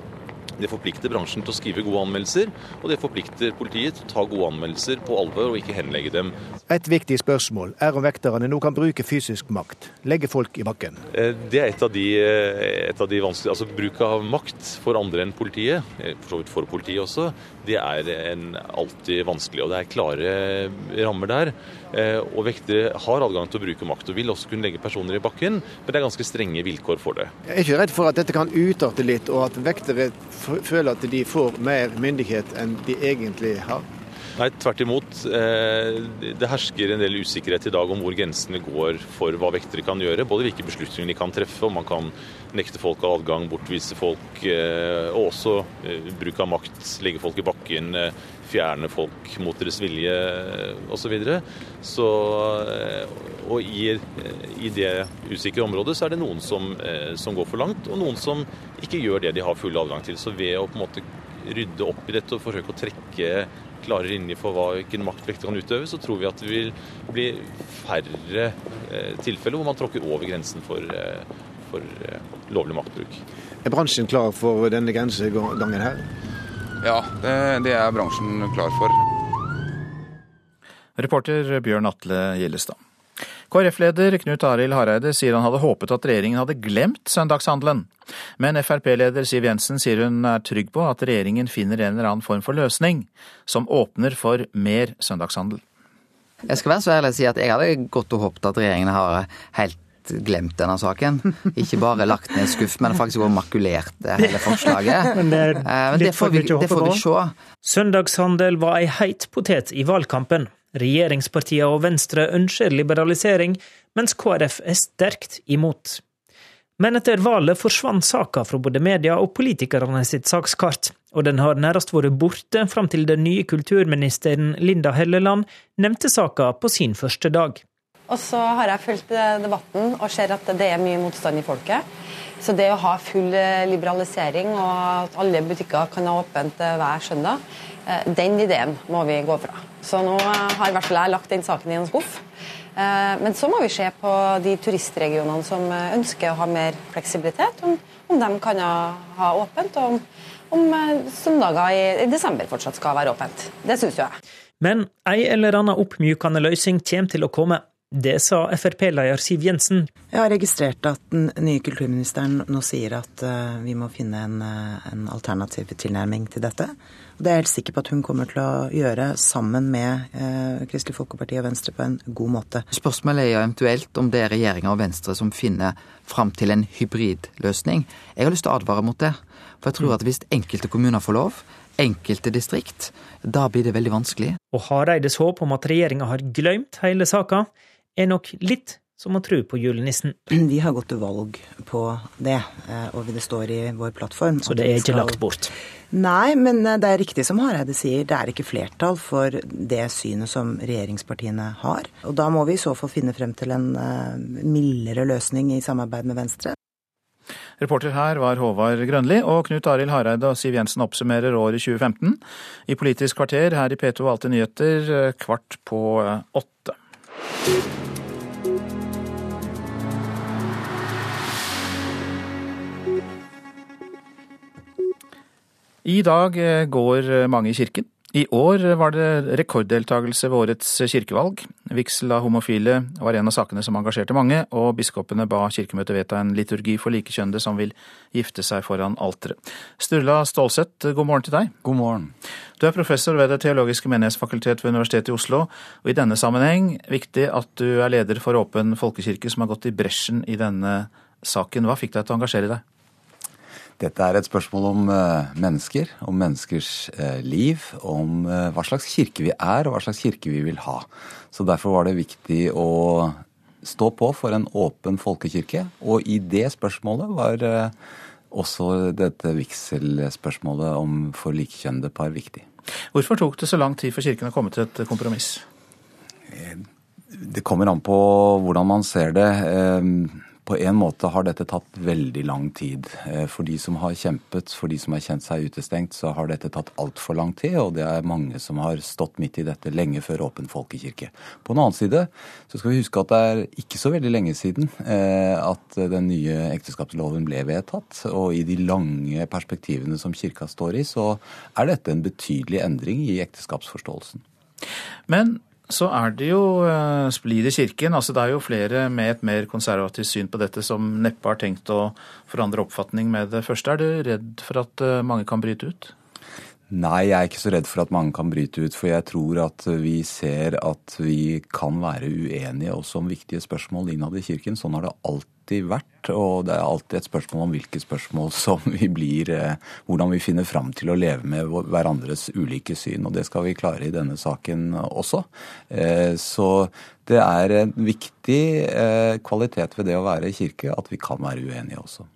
Det forplikter bransjen til å skrive gode anmeldelser, og det forplikter politiet til å ta gode anmeldelser på alvor og ikke henlegge dem. Et viktig spørsmål er om vekterne nå kan bruke fysisk makt, legge folk i bakken. Eh, det er et av de, eh, et av de vanskelige Altså bruk av makt for andre enn politiet, eh, for så vidt for politiet også, det er en, alltid vanskelig. Og det er klare rammer der. Og vektere har adgang til å bruke makt, og vil også kunne legge personer i bakken, men det er ganske strenge vilkår for det. Jeg er ikke redd for at dette kan utarte litt, og at vektere føler at de får mer myndighet enn de egentlig har? Nei, tvert imot. Eh, det hersker en del usikkerhet i dag om hvor grensene går for hva vektere kan gjøre. Både hvilke beslutninger de kan treffe, om man kan nekte folk av adgang, bortvise folk, eh, og også eh, bruk av makt, legge folk i bakken, fjerne folk mot deres vilje osv. Så, videre. så og i, i, det usikre området så er det noen som, som går for langt, og noen som ikke gjør det de har full adgang til. Så ved å på en måte rydde opp i dette og forsøke å trekke klare linjer for hvilken makt vekter kan utøve, så tror vi at det vil bli færre eh, tilfeller hvor man tråkker over grensen for, eh, for eh, lovlig maktbruk. Er bransjen klar for denne grensegangen her? Ja, det, det er bransjen klar for. Reporter Bjørn Atle Gjellestad. KrF-leder Knut Arild Hareide sier han hadde håpet at regjeringen hadde glemt søndagshandelen. Men Frp-leder Siv Jensen sier hun er trygg på at regjeringen finner en eller annen form for løsning som åpner for mer søndagshandel. Jeg skal være så ærlig å si at jeg hadde gått og håpet at regjeringen har helt glemt denne saken. Ikke bare lagt ned skuff, men faktisk også makulert hele forslaget. men det, er men det får vi, det får vi se. Søndagshandel var ei heit potet i valgkampen. Regjeringspartiene og Venstre ønsker liberalisering, mens KrF er sterkt imot. Men etter valget forsvant saka fra både media og politikerne sitt sakskart, og den har nærmest vært borte fram til den nye kulturministeren Linda Helleland nevnte saka på sin første dag. Og så har jeg fulgt eh, debatten og ser at det er mye motstand i folket. Så det å ha full eh, liberalisering og at alle butikker kan ha åpent eh, hver søndag, den ideen må vi gå fra. Så nå har i hvert fall jeg lagt den saken i en skuff. Men så må vi se på de turistregionene som ønsker å ha mer fleksibilitet, om, om de kan ha åpent, og om, om søndager i, i desember fortsatt skal være åpent. Det syns jo jeg. Men ei eller anna oppmykende løsning kommer til å komme. Det sa Frp-leder Siv Jensen. Jeg har registrert at den nye kulturministeren nå sier at uh, vi må finne en, uh, en, alternativ tilnærming til dette. Det er jeg helt sikker på at hun kommer til å gjøre sammen med eh, Kristelig Folkeparti og Venstre på en god måte. Spørsmålet er jo eventuelt om det er regjeringa og Venstre som finner fram til en hybridløsning. Jeg har lyst til å advare mot det. For jeg tror at hvis enkelte kommuner får lov, enkelte distrikt, da blir det veldig vanskelig. Og Hareides håp om at regjeringa har glemt hele saka, er nok litt som å tro på julenissen. Vi har gått til valg på det, eh, og det står i vår plattform. Så det er ikke skal... lagt bort? Nei, men eh, det er riktig som Hareide sier, det er ikke flertall for det synet som regjeringspartiene har. Og da må vi i så fall finne frem til en uh, mildere løsning i samarbeid med Venstre. Reporter her var Håvard Grønli, og Knut Arild Hareide og Siv Jensen oppsummerer året 2015 i Politisk kvarter her i P2 Alltid nyheter kvart på åtte. I dag eh, går eh, mange i kirken. I år var det rekorddeltakelse ved årets kirkevalg. Vigsel av homofile var en av sakene som engasjerte mange, og biskopene ba Kirkemøtet vedta en liturgi for likekjønnede som vil gifte seg foran alteret. Sturla Stålseth, god morgen til deg. God morgen. Du er professor ved Det teologiske menighetsfakultet ved Universitetet i Oslo, og i denne sammenheng viktig at du er leder for Åpen folkekirke, som har gått i bresjen i denne saken. Hva fikk deg til å engasjere deg? Dette er et spørsmål om uh, mennesker, om menneskers uh, liv, om uh, hva slags kirke vi er og hva slags kirke vi vil ha. Så Derfor var det viktig å stå på for en åpen folkekirke. Og i det spørsmålet var også dette vigselspørsmålet om for likekjønnede par viktig. Hvorfor tok det så lang tid for Kirken å komme til et kompromiss? Det kommer an på hvordan man ser det på en måte har dette tatt veldig lang tid. Eh, for de som har kjempet, for de som har kjent seg utestengt, så har dette tatt altfor lang tid. Og det er mange som har stått midt i dette lenge før Åpen folkekirke. På den annen side så skal vi huske at det er ikke så veldig lenge siden eh, at den nye ekteskapsloven ble vedtatt. Og i de lange perspektivene som kirka står i, så er dette en betydelig endring i ekteskapsforståelsen. Men så er det jo uh, splid i kirken. altså Det er jo flere med et mer konservativt syn på dette som neppe har tenkt å forandre oppfatning med det første. Er du redd for at uh, mange kan bryte ut? Nei, jeg er ikke så redd for at mange kan bryte ut. For jeg tror at vi ser at vi kan være uenige også om viktige spørsmål innad i kirken. Sånn har det alltid vært. Og det er alltid et spørsmål om hvilke spørsmål som vi blir eh, Hvordan vi finner fram til å leve med hverandres ulike syn. Og det skal vi klare i denne saken også. Eh, så det er en viktig eh, kvalitet ved det å være i kirke at vi kan være uenige også.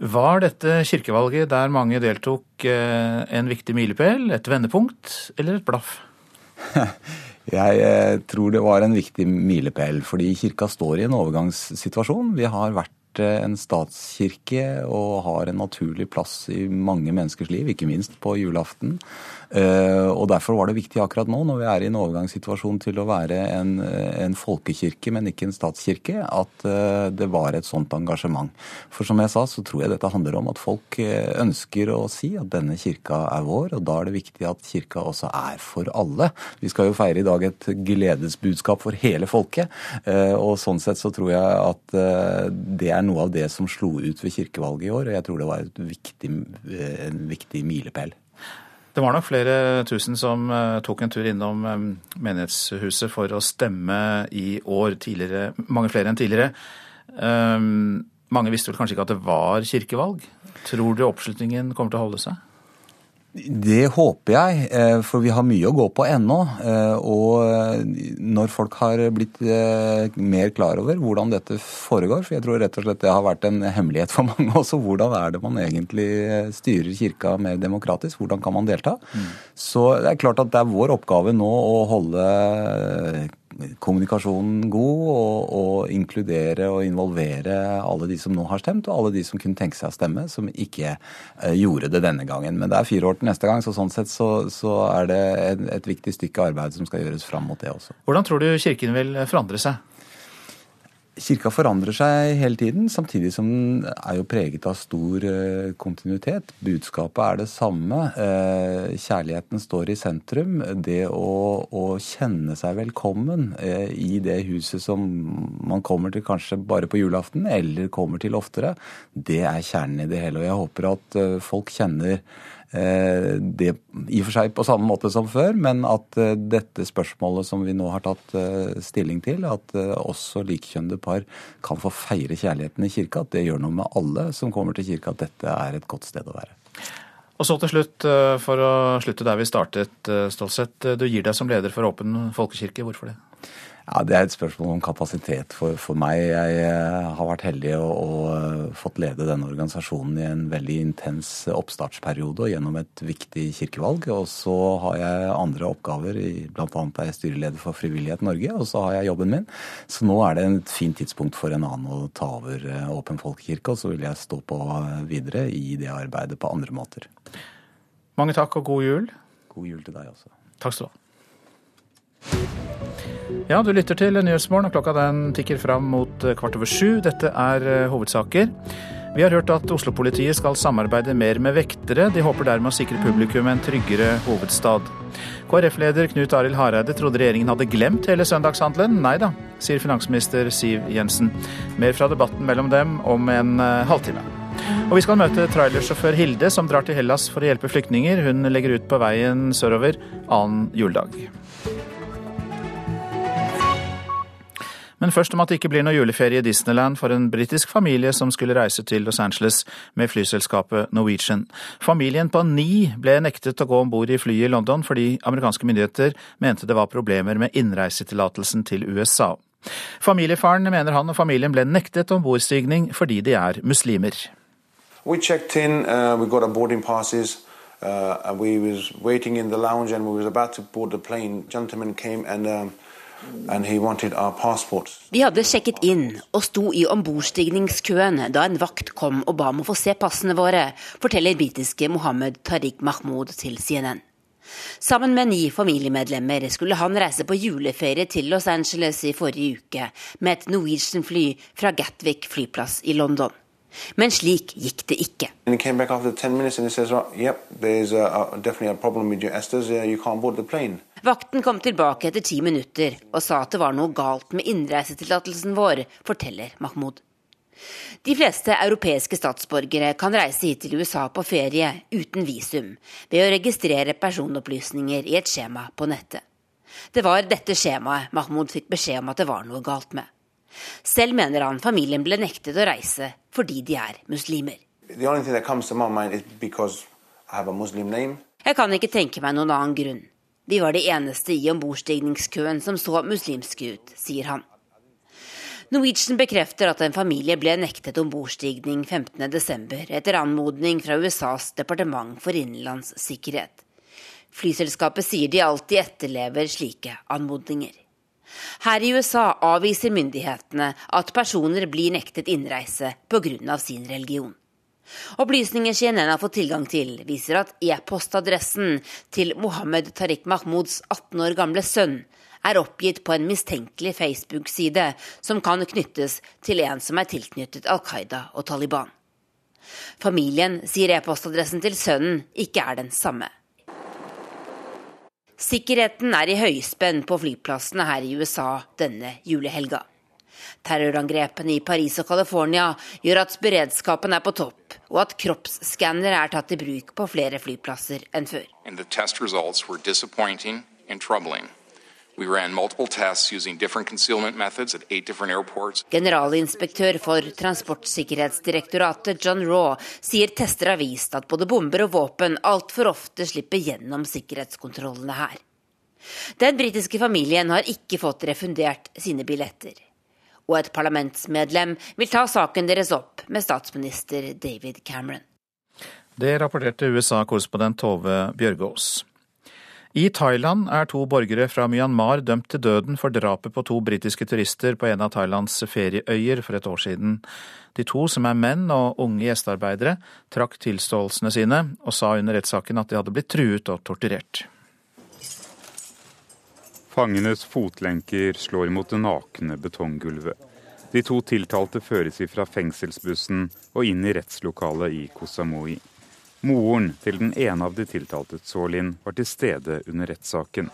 Var dette kirkevalget der mange deltok eh, en viktig milepæl, et vendepunkt eller et blaff? Jeg eh, tror det var en viktig milepæl, fordi kirka står i en overgangssituasjon. Vi har vært eh, en statskirke og har en naturlig plass i mange menneskers liv, ikke minst på julaften. Eh, og Derfor var det viktig akkurat nå, når vi er i en overgangssituasjon til å være en, en folkekirke, men ikke en statskirke, at eh, det var et sånt engasjement. For som jeg sa, så tror jeg dette handler om at folk eh, ønsker å si at denne kirka er vår, og da er det viktig at kirka også er for alle. Vi skal jo feire i dag et gledesbudskap for hele folket, og sånn sett så tror jeg at det er noe av det som slo ut ved kirkevalget i år, og jeg tror det var viktig, en viktig milepæl. Det var nok flere tusen som uh, tok en tur innom um, menighetshuset for å stemme i år, tidligere, mange flere enn tidligere. Um, mange visste vel kanskje ikke at det var kirkevalg. Tror du oppslutningen kommer til å holde seg? Det håper jeg, eh, for vi har mye å gå på ennå. Eh, og eh, når folk har blitt mer klar over hvordan dette foregår, for jeg tror rett og slett det har vært en hemmelighet for mange også, hvordan er det man egentlig styrer kirka mer demokratisk, hvordan kan man delta? Mm. Så det er klart at det er vår oppgave nå å holde kommunikasjonen god, og, og, inkludere og involvere alle de som nå har stemt, og alle de som kunne tenke seg å stemme, som ikke uh, gjorde det denne gangen. Men det er fire år til neste gang, så sånn sett så, så er det et, et viktig stykke arbeid som skal gjøres fram mot det også. Hvordan tror du Kirken vil forandre seg? Kirka forandrer seg hele tiden, samtidig som den er jo preget av stor eh, kontinuitet. Budskapet er det samme. Eh, kjærligheten står i sentrum. Det å, å kjenne seg velkommen eh, i det huset som man kommer til kanskje bare på julaften, eller kommer til oftere, det er kjernen i det hele. Og jeg håper at folk kjenner det i og for seg på samme måte som før, men at eh, dette spørsmålet som vi nå har tatt eh, stilling til, at også likekjønnede par kan få feire kjærligheten i kirka, at det gjør noe med alle som kommer til kirka, at dette er et godt sted å være. Og så til slutt, for å slutte der vi startet, Stålsett. Du gir deg som leder for Åpen folkekirke. Hvorfor det? Ja, Det er et spørsmål om kapasitet for, for meg. Jeg eh, har vært heldig og, og, eh, fått lede denne organisasjonen i en veldig intens oppstartsperiode og gjennom et viktig kirkevalg. Og så har jeg andre oppgaver, bl.a. er jeg styreleder for Frivillighet Norge, og så har jeg jobben min. Så nå er det et fint tidspunkt for en annen å ta over eh, Åpen folkekirke, og så vil jeg stå på videre i det arbeidet på andre måter. Mange takk og god jul. God jul til deg også. Takk skal du ha. Ja, du lytter til Nyhetsmorgen, og klokka den tikker fram mot eh, kvart over sju. Dette er eh, hovedsaker. Vi har hørt at Oslo-politiet skal samarbeide mer med vektere. De håper dermed å sikre publikum en tryggere hovedstad. KrF-leder Knut Arild Hareide trodde regjeringen hadde glemt hele søndagshandelen. Nei da, sier finansminister Siv Jensen. Mer fra debatten mellom dem om en eh, halvtime. Og vi skal møte trailersjåfør Hilde, som drar til Hellas for å hjelpe flyktninger. Hun legger ut på veien sørover annen juledag. Men først om at det ikke blir noe juleferie i Disneyland for en britisk familie som skulle reise til Los Angeles med flyselskapet Norwegian. Familien på ni ble nektet å gå om bord i flyet i London fordi amerikanske myndigheter mente det var problemer med innreisetillatelsen til USA. Familiefaren mener han og familien ble nektet ombordstigning fordi de er muslimer. We checked in, uh, we got our boarding passes. Uh, we was waiting in the lounge and we was about to board the and vi hadde sjekket inn og sto i ombordstigningskøen da en vakt kom og ba om å få se passene våre, forteller britiske Mohammed Tariq Mahmoud til CNN. Sammen med ni familiemedlemmer skulle han reise på juleferie til Los Angeles i forrige uke med et Norwegian-fly fra Gatwick flyplass i London. Men slik gikk det ikke. Vakten kom tilbake etter ti minutter og sa at det var noe galt med innreisetillatelsen vår, forteller Mahmoud. De fleste europeiske statsborgere kan reise hit til USA på ferie uten visum, ved å registrere personopplysninger i et skjema på nettet. Det var dette skjemaet Mahmoud fikk beskjed om at det var noe galt med. Selv mener han familien ble nektet å reise fordi de er muslimer. Jeg kan ikke tenke meg noen annen grunn. Vi var de eneste i ombordstigningskøen som så muslimske ut, sier han. Norwegian bekrefter at en familie ble nektet ombordstigning 15.12. etter anmodning fra USAs departement for innenlands sikkerhet. Flyselskapet sier de alltid etterlever slike anmodninger. Her i USA avviser myndighetene at personer blir nektet innreise pga. sin religion. Opplysninger CNN har fått tilgang til, viser at e-postadressen til Mohammed Tariq Mahmouds 18 år gamle sønn er oppgitt på en mistenkelig Facebook-side som kan knyttes til en som er tilknyttet Al Qaida og Taliban. Familien sier e-postadressen til sønnen ikke er den samme. Sikkerheten er i høyspenn på flyplassene her i USA denne julehelga. Terrorangrepene i Paris og California gjør at beredskapen er på topp, og at kroppsskannere er tatt i bruk på flere flyplasser enn før. Generalinspektør for Transportsikkerhetsdirektoratet John Raw sier tester har vist at både bomber og våpen altfor ofte slipper gjennom sikkerhetskontrollene her. Den britiske familien har ikke fått refundert sine billetter. Og et parlamentsmedlem vil ta saken deres opp med statsminister David Cameron. Det rapporterte USA-korrespondent Tove Bjørgaas. I Thailand er to borgere fra Myanmar dømt til døden for drapet på to britiske turister på en av Thailands ferieøyer for et år siden. De to, som er menn og unge gjestearbeidere, trakk tilståelsene sine, og sa under rettssaken at de hadde blitt truet og torturert. Fangenes fotlenker slår mot det nakne betonggulvet. De to tiltalte føres ifra fengselsbussen og inn i rettslokalet i Koh Samui. Moren til den ene av de tiltalte, Zaalin, var til stede under rettssaken.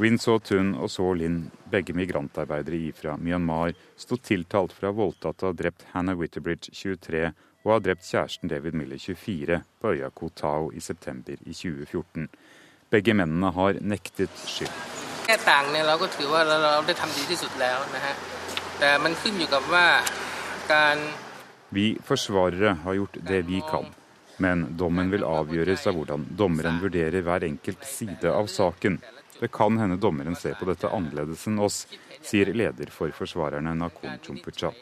Win So-tun og So-lin, begge migrantarbeidere fra Myanmar, sto tiltalt for å ha voldtatt og drept Hannah Witterbridge, 23, og ha drept kjæresten David Miller, 24, på øya Koh Tao i september i 2014. Begge mennene har nektet skyld. แก้ต่างเนี่ยเราก็ถือว่าเราได้ทําดีที่สุดแล้วนะฮะแต่มันขึ้นอยู่กับว่าการ Vi forsvarere har gjort det vi kan. Men dommen vil avgjøres av hvordan dommeren vurderer hver enkelt side av saken. Det kan hende dommeren ser på dette annerledes enn oss, sier leder for forsvarerne Nakon Chumpuchat.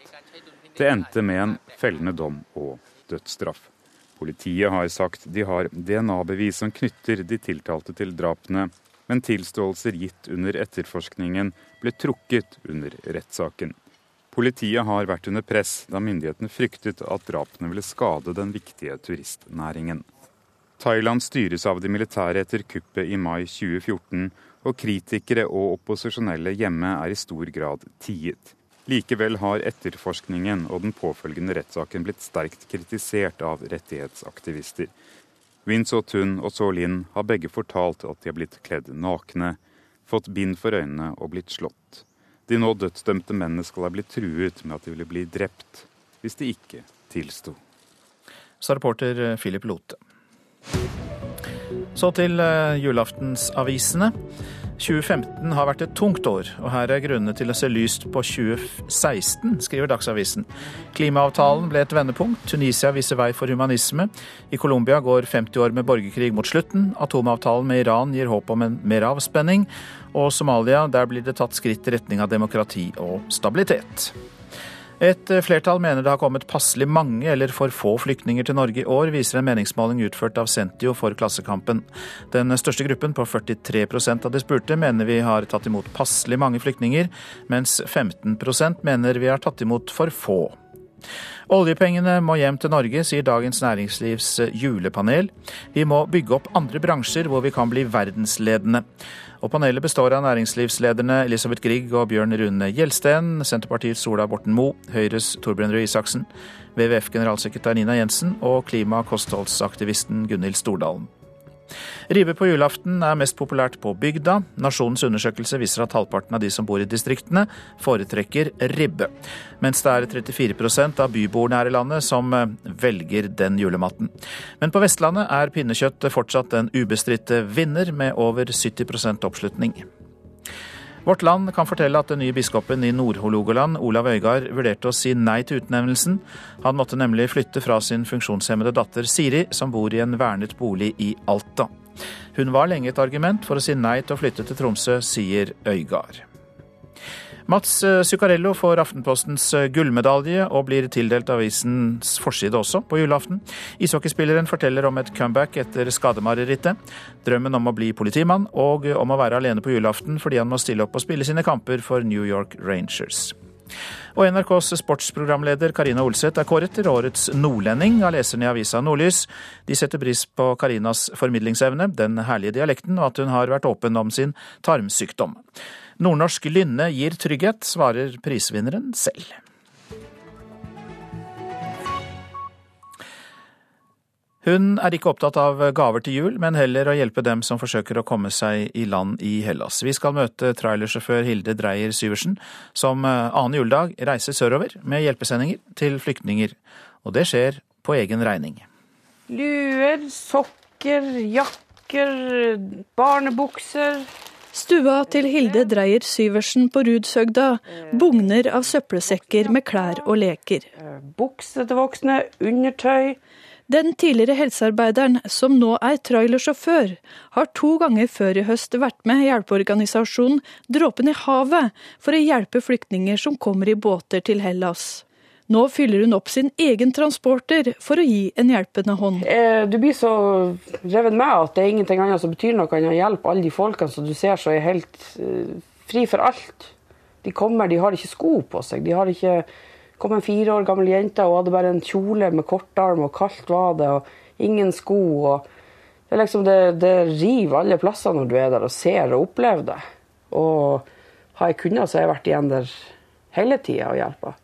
Det endte med en fellende dom og dødsstraff. Politiet har sagt de har DNA-bevis som knytter de tiltalte til drapene, men tilståelser gitt under etterforskningen ble trukket under rettssaken. Politiet har vært under press da myndighetene fryktet at drapene ville skade den viktige turistnæringen. Thailand styres av de militære etter kuppet i mai 2014, og kritikere og opposisjonelle hjemme er i stor grad tiet. Likevel har etterforskningen og den påfølgende rettssaken blitt sterkt kritisert av rettighetsaktivister. Win So-tun og So-lin har begge fortalt at de har blitt kledd nakne, fått bind for øynene og blitt slått. De nå dødsdømte mennene skal ha blitt truet med at de ville bli drept hvis de ikke tilsto. Sa reporter Philip Lote. Så til eh, julaftensavisene. 2015 har vært et tungt år, og her er grunnene til å se lyst på 2016, skriver Dagsavisen. Klimaavtalen ble et vendepunkt, Tunisia viser vei for humanisme. I Colombia går 50 år med borgerkrig mot slutten. Atomavtalen med Iran gir håp om en mer avspenning. Og Somalia, der blir det tatt skritt i retning av demokrati og stabilitet. Et flertall mener det har kommet passelig mange eller for få flyktninger til Norge i år, viser en meningsmåling utført av Sentio for Klassekampen. Den største gruppen, på 43 av de spurte, mener vi har tatt imot passelig mange flyktninger, mens 15% mener vi har tatt imot for få. Oljepengene må hjem til Norge, sier Dagens Næringslivs julepanel. Vi må bygge opp andre bransjer hvor vi kan bli verdensledende. Og panelet består av næringslivslederne Elisabeth Grieg og Bjørn Rune Gjelsten, Senterpartiets Ola Borten Moe, Høyres Torbjørn Røe Isaksen, WWF-generalsekretær Nina Jensen og klima- og kostholdsaktivisten Gunhild Stordalen. Ribbe på julaften er mest populært på bygda. Nasjonens undersøkelse viser at halvparten av de som bor i distriktene, foretrekker ribbe. Mens det er 34 av byboerne her i landet som eh, velger den julematen. Men på Vestlandet er pinnekjøtt fortsatt en ubestridte vinner, med over 70% oppslutning. Vårt Land kan fortelle at den nye biskopen i Nord-Hålogaland, Olav Øygard, vurderte å si nei til utnevnelsen. Han måtte nemlig flytte fra sin funksjonshemmede datter Siri, som bor i en vernet bolig i Alta. Hun var lenge et argument for å si nei til å flytte til Tromsø, sier Øygard. Mats eh, Zuccarello får Aftenpostens eh, gullmedalje og blir tildelt avisens forside også på julaften. Ishockeyspilleren forteller om et comeback etter skademarerittet, drømmen om å bli politimann og om å være alene på julaften fordi han må stille opp og spille sine kamper for New York Rangers. Og NRKs sportsprogramleder Karina Olseth er kåret til årets nordlending av leserne i avisa Nordlys. De setter pris på Karinas formidlingsevne, den herlige dialekten og at hun har vært åpen om sin tarmsykdom. Nordnorsk lynne gir trygghet, svarer prisvinneren selv. Hun er ikke opptatt av gaver til jul, men heller å hjelpe dem som forsøker å komme seg i land i Hellas. Vi skal møte trailersjåfør Hilde Dreyer Syversen, som eh, annen juledag reiser sørover med hjelpesendinger til flyktninger. Og det skjer på egen regning. Luer, sokker, jakker, barnebukser. Stua til Hilde Dreyer Syversen på Rudshøgda bugner av søppelsekker med klær og leker. Bukse til voksne, undertøy. Den tidligere helsearbeideren, som nå er trailersjåfør, har to ganger før i høst vært med hjelpeorganisasjonen Dråpen i havet for å hjelpe flyktninger som kommer i båter til Hellas. Nå fyller hun opp sin egen transporter for å gi en hjelpende hånd. Eh, du blir så revet med at det er ingenting annet som betyr noe enn å hjelpe alle de folkene som du ser som er helt uh, fri for alt. De kommer, de har ikke sko på seg. De har ikke kom en fire år gammel jente og hadde bare en kjole med kortarm, og kaldt var det, og ingen sko. og Det, liksom, det, det river alle plasser når du er der og ser og opplever det. Og har jeg kunnet, så har jeg vært igjen der hele tida og hjulpet.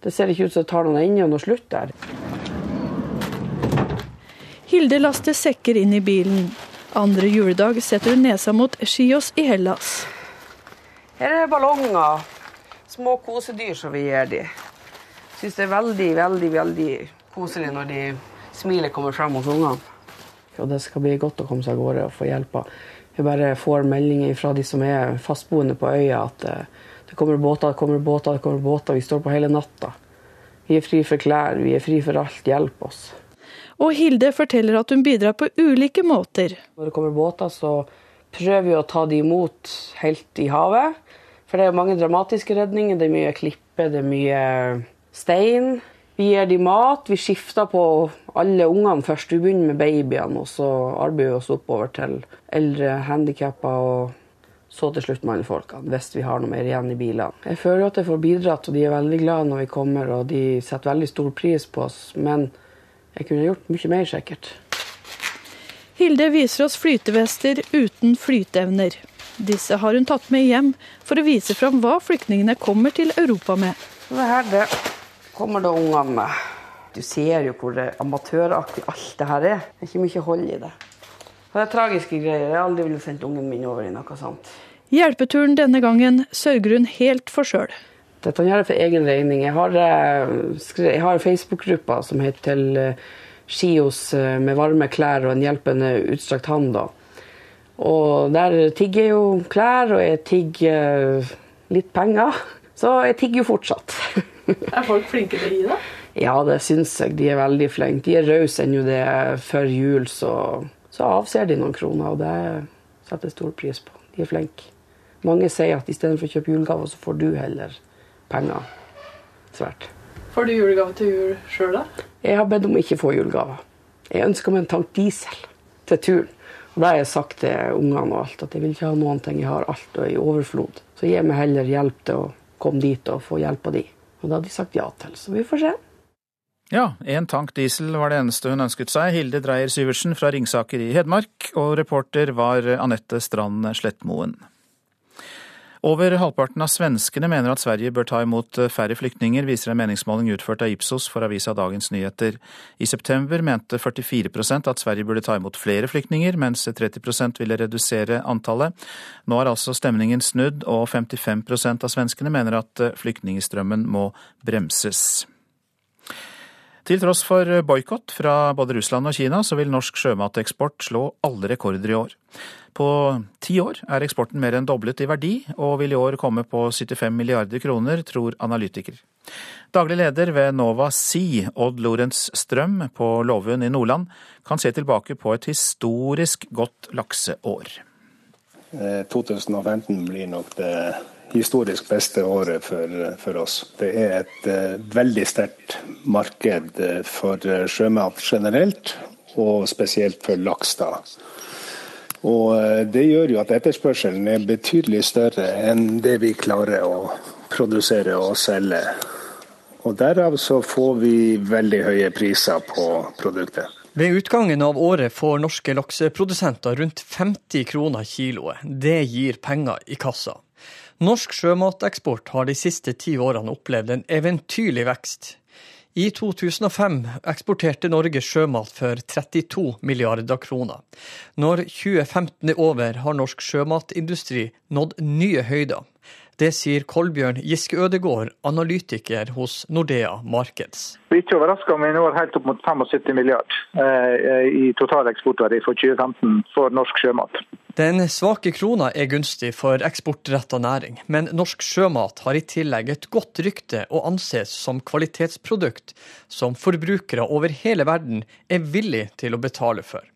Det ser ikke ut som det tar noen ende og noe slutt der. Hilde laster sekker inn i bilen. Andre juledag setter hun nesa mot Skios i Hellas. Her er ballonger. Små kosedyr som vi gir dem. Syns det er veldig, veldig veldig koselig når de smilet kommer frem hos ungene. Og det skal bli godt å komme seg av gårde og få hjelp. Vi bare får meldinger fra de som er fastboende på øya at det kommer båter, det kommer båter, det kommer båter. Vi står på hele natta. Vi er fri for klær, vi er fri for alt. Hjelp oss. Og Hilde forteller at hun bidrar på ulike måter. Når det kommer båter, så prøver vi å ta de imot helt i havet. For det er mange dramatiske redninger. Det er mye klippe, det er mye stein. Vi gir de mat. Vi skifter på alle ungene først. Vi begynner med babyene, og så arbeider vi oss oppover til eldre, handikappa og så til slutt mannfolkene, hvis vi har noe mer igjen i bilene. Jeg føler at jeg får bidratt, og de er veldig glade når vi kommer, og de setter veldig stor pris på oss. Men jeg kunne gjort mye mer, sikkert. Hilde viser oss flytevester uten flyteevner. Disse har hun tatt med hjem for å vise fram hva flyktningene kommer til Europa med. Det her det kommer da ungene med. Du ser jo hvor amatøraktig alt det her er. Det er ikke mye hold i det. Det er tragiske greier. Jeg har aldri ville sendt ungen min over i noe sånt. Hjelpeturen denne gangen sørger hun helt for sjøl. Dette gjør jeg for egen regning. Jeg har, eh, jeg har Facebook-gruppa som heter til eh, Skios eh, med varme klær og en hjelpende utstrakt hånd. Og der tigger jeg jo klær, og jeg tigger litt penger. Så jeg tigger jo fortsatt. er folk flinke til å gi det? Ja, det syns jeg. De er veldig flinke. De er rause ennå det er før jul, så, så, avser de noen kroner. Og det setter jeg stor pris på. De er flinke. Mange sier at istedenfor å kjøpe julegaver, så får du heller penger. Svært. Får du julegave til jul sjøl, da? Jeg har bedt om ikke å få julegaver. Jeg ønsker meg en tank diesel til turen. Og da har jeg sagt til ungene og alt at jeg vil ikke ha noen ting. Jeg har alt og i overflod. Så gi meg heller hjelp til å komme dit og få hjelp av de. Og det hadde de sagt ja til, så vi får se. Ja, én tank diesel var det eneste hun ønsket seg. Hilde Dreyer Syversen fra Ringsaker i Hedmark, og reporter var Anette Strand Slettmoen. Over halvparten av svenskene mener at Sverige bør ta imot færre flyktninger, viser en meningsmåling utført av Ipsos for avisa Dagens Nyheter. I september mente 44% at Sverige burde ta imot flere flyktninger, mens 30% ville redusere antallet. Nå er altså stemningen snudd, og 55% av svenskene mener at flyktningstrømmen må bremses. Til tross for boikott fra både Russland og Kina, så vil norsk sjømateksport slå alle rekorder i år. På ti år er eksporten mer enn doblet i verdi, og vil i år komme på 75 milliarder kroner, tror analytiker. Daglig leder ved Nova Sea, Odd Lorentz Strøm på Lovund i Nordland, kan se tilbake på et historisk godt lakseår. 2015 eh, blir nok det historisk beste året for, for oss. Det er et uh, veldig sterkt marked eh, for sjømat generelt, og spesielt for laks. da. Og Det gjør jo at etterspørselen er betydelig større enn det vi klarer å produsere og selge. Og Derav så får vi veldig høye priser på produktet. Ved utgangen av året får norske lakseprodusenter rundt 50 kroner kiloet. Det gir penger i kassa. Norsk sjømateksport har de siste ti årene opplevd en eventyrlig vekst. I 2005 eksporterte Norge sjømat for 32 milliarder kroner. Når 2015 er over, har norsk sjømatindustri nådd nye høyder. Det sier Kolbjørn Giske Ødegård, analytiker hos Nordea Markeds. Vi er ikke overraska om vi når helt opp mot 75 milliard i i totaleksportverdi for 2015 for norsk sjømat. Den svake krona er gunstig for eksportretta næring, men norsk sjømat har i tillegg et godt rykte og anses som kvalitetsprodukt som forbrukere over hele verden er villig til å betale for.